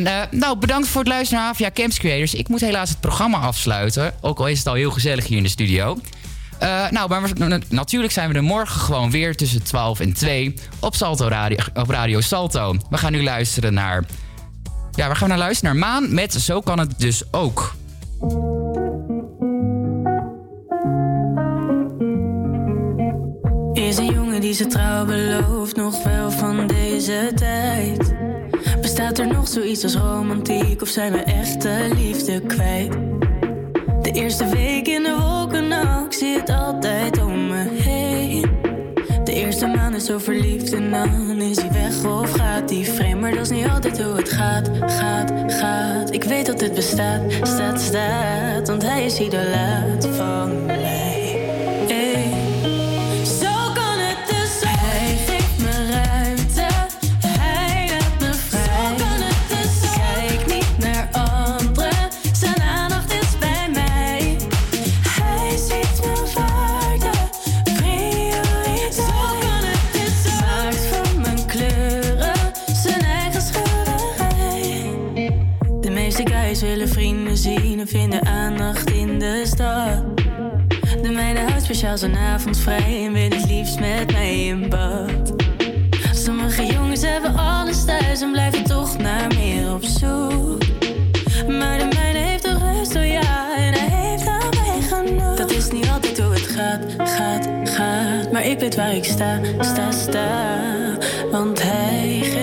Eh, nou, bedankt voor het luisteren naar Havia Camps Creators. Ik moet helaas het programma afsluiten. Ook al is het al heel gezellig hier in de studio. Eh, nou, maar natuurlijk zijn we er morgen gewoon weer tussen 12 en 2 op, Salto Radio, op Radio Salto. We gaan nu luisteren naar... Ja, we gaan naar luisteren naar Maan met Zo kan het dus ook. Is een jongen die zijn trouw belooft, nog wel van deze tijd. Zoiets als romantiek of zijn we echte liefde kwijt? De eerste week in de wolken, nou, ik zie het altijd om me heen. De eerste maand is zo verliefd en dan is hij weg of gaat hij vreemd. Maar dat is niet altijd hoe het gaat, gaat, gaat. Ik weet dat het bestaat, staat, staat, want hij is idolaat van speciaal zijn avond vrij en wil het liefst met mij in bad. Sommige jongens hebben alles thuis en blijven toch naar meer op zoek. Maar de mijne heeft de rust, oh ja, en hij heeft aan mij genoeg. Dat is niet altijd hoe het gaat, gaat, gaat. Maar ik weet waar ik sta, sta, sta. Want hij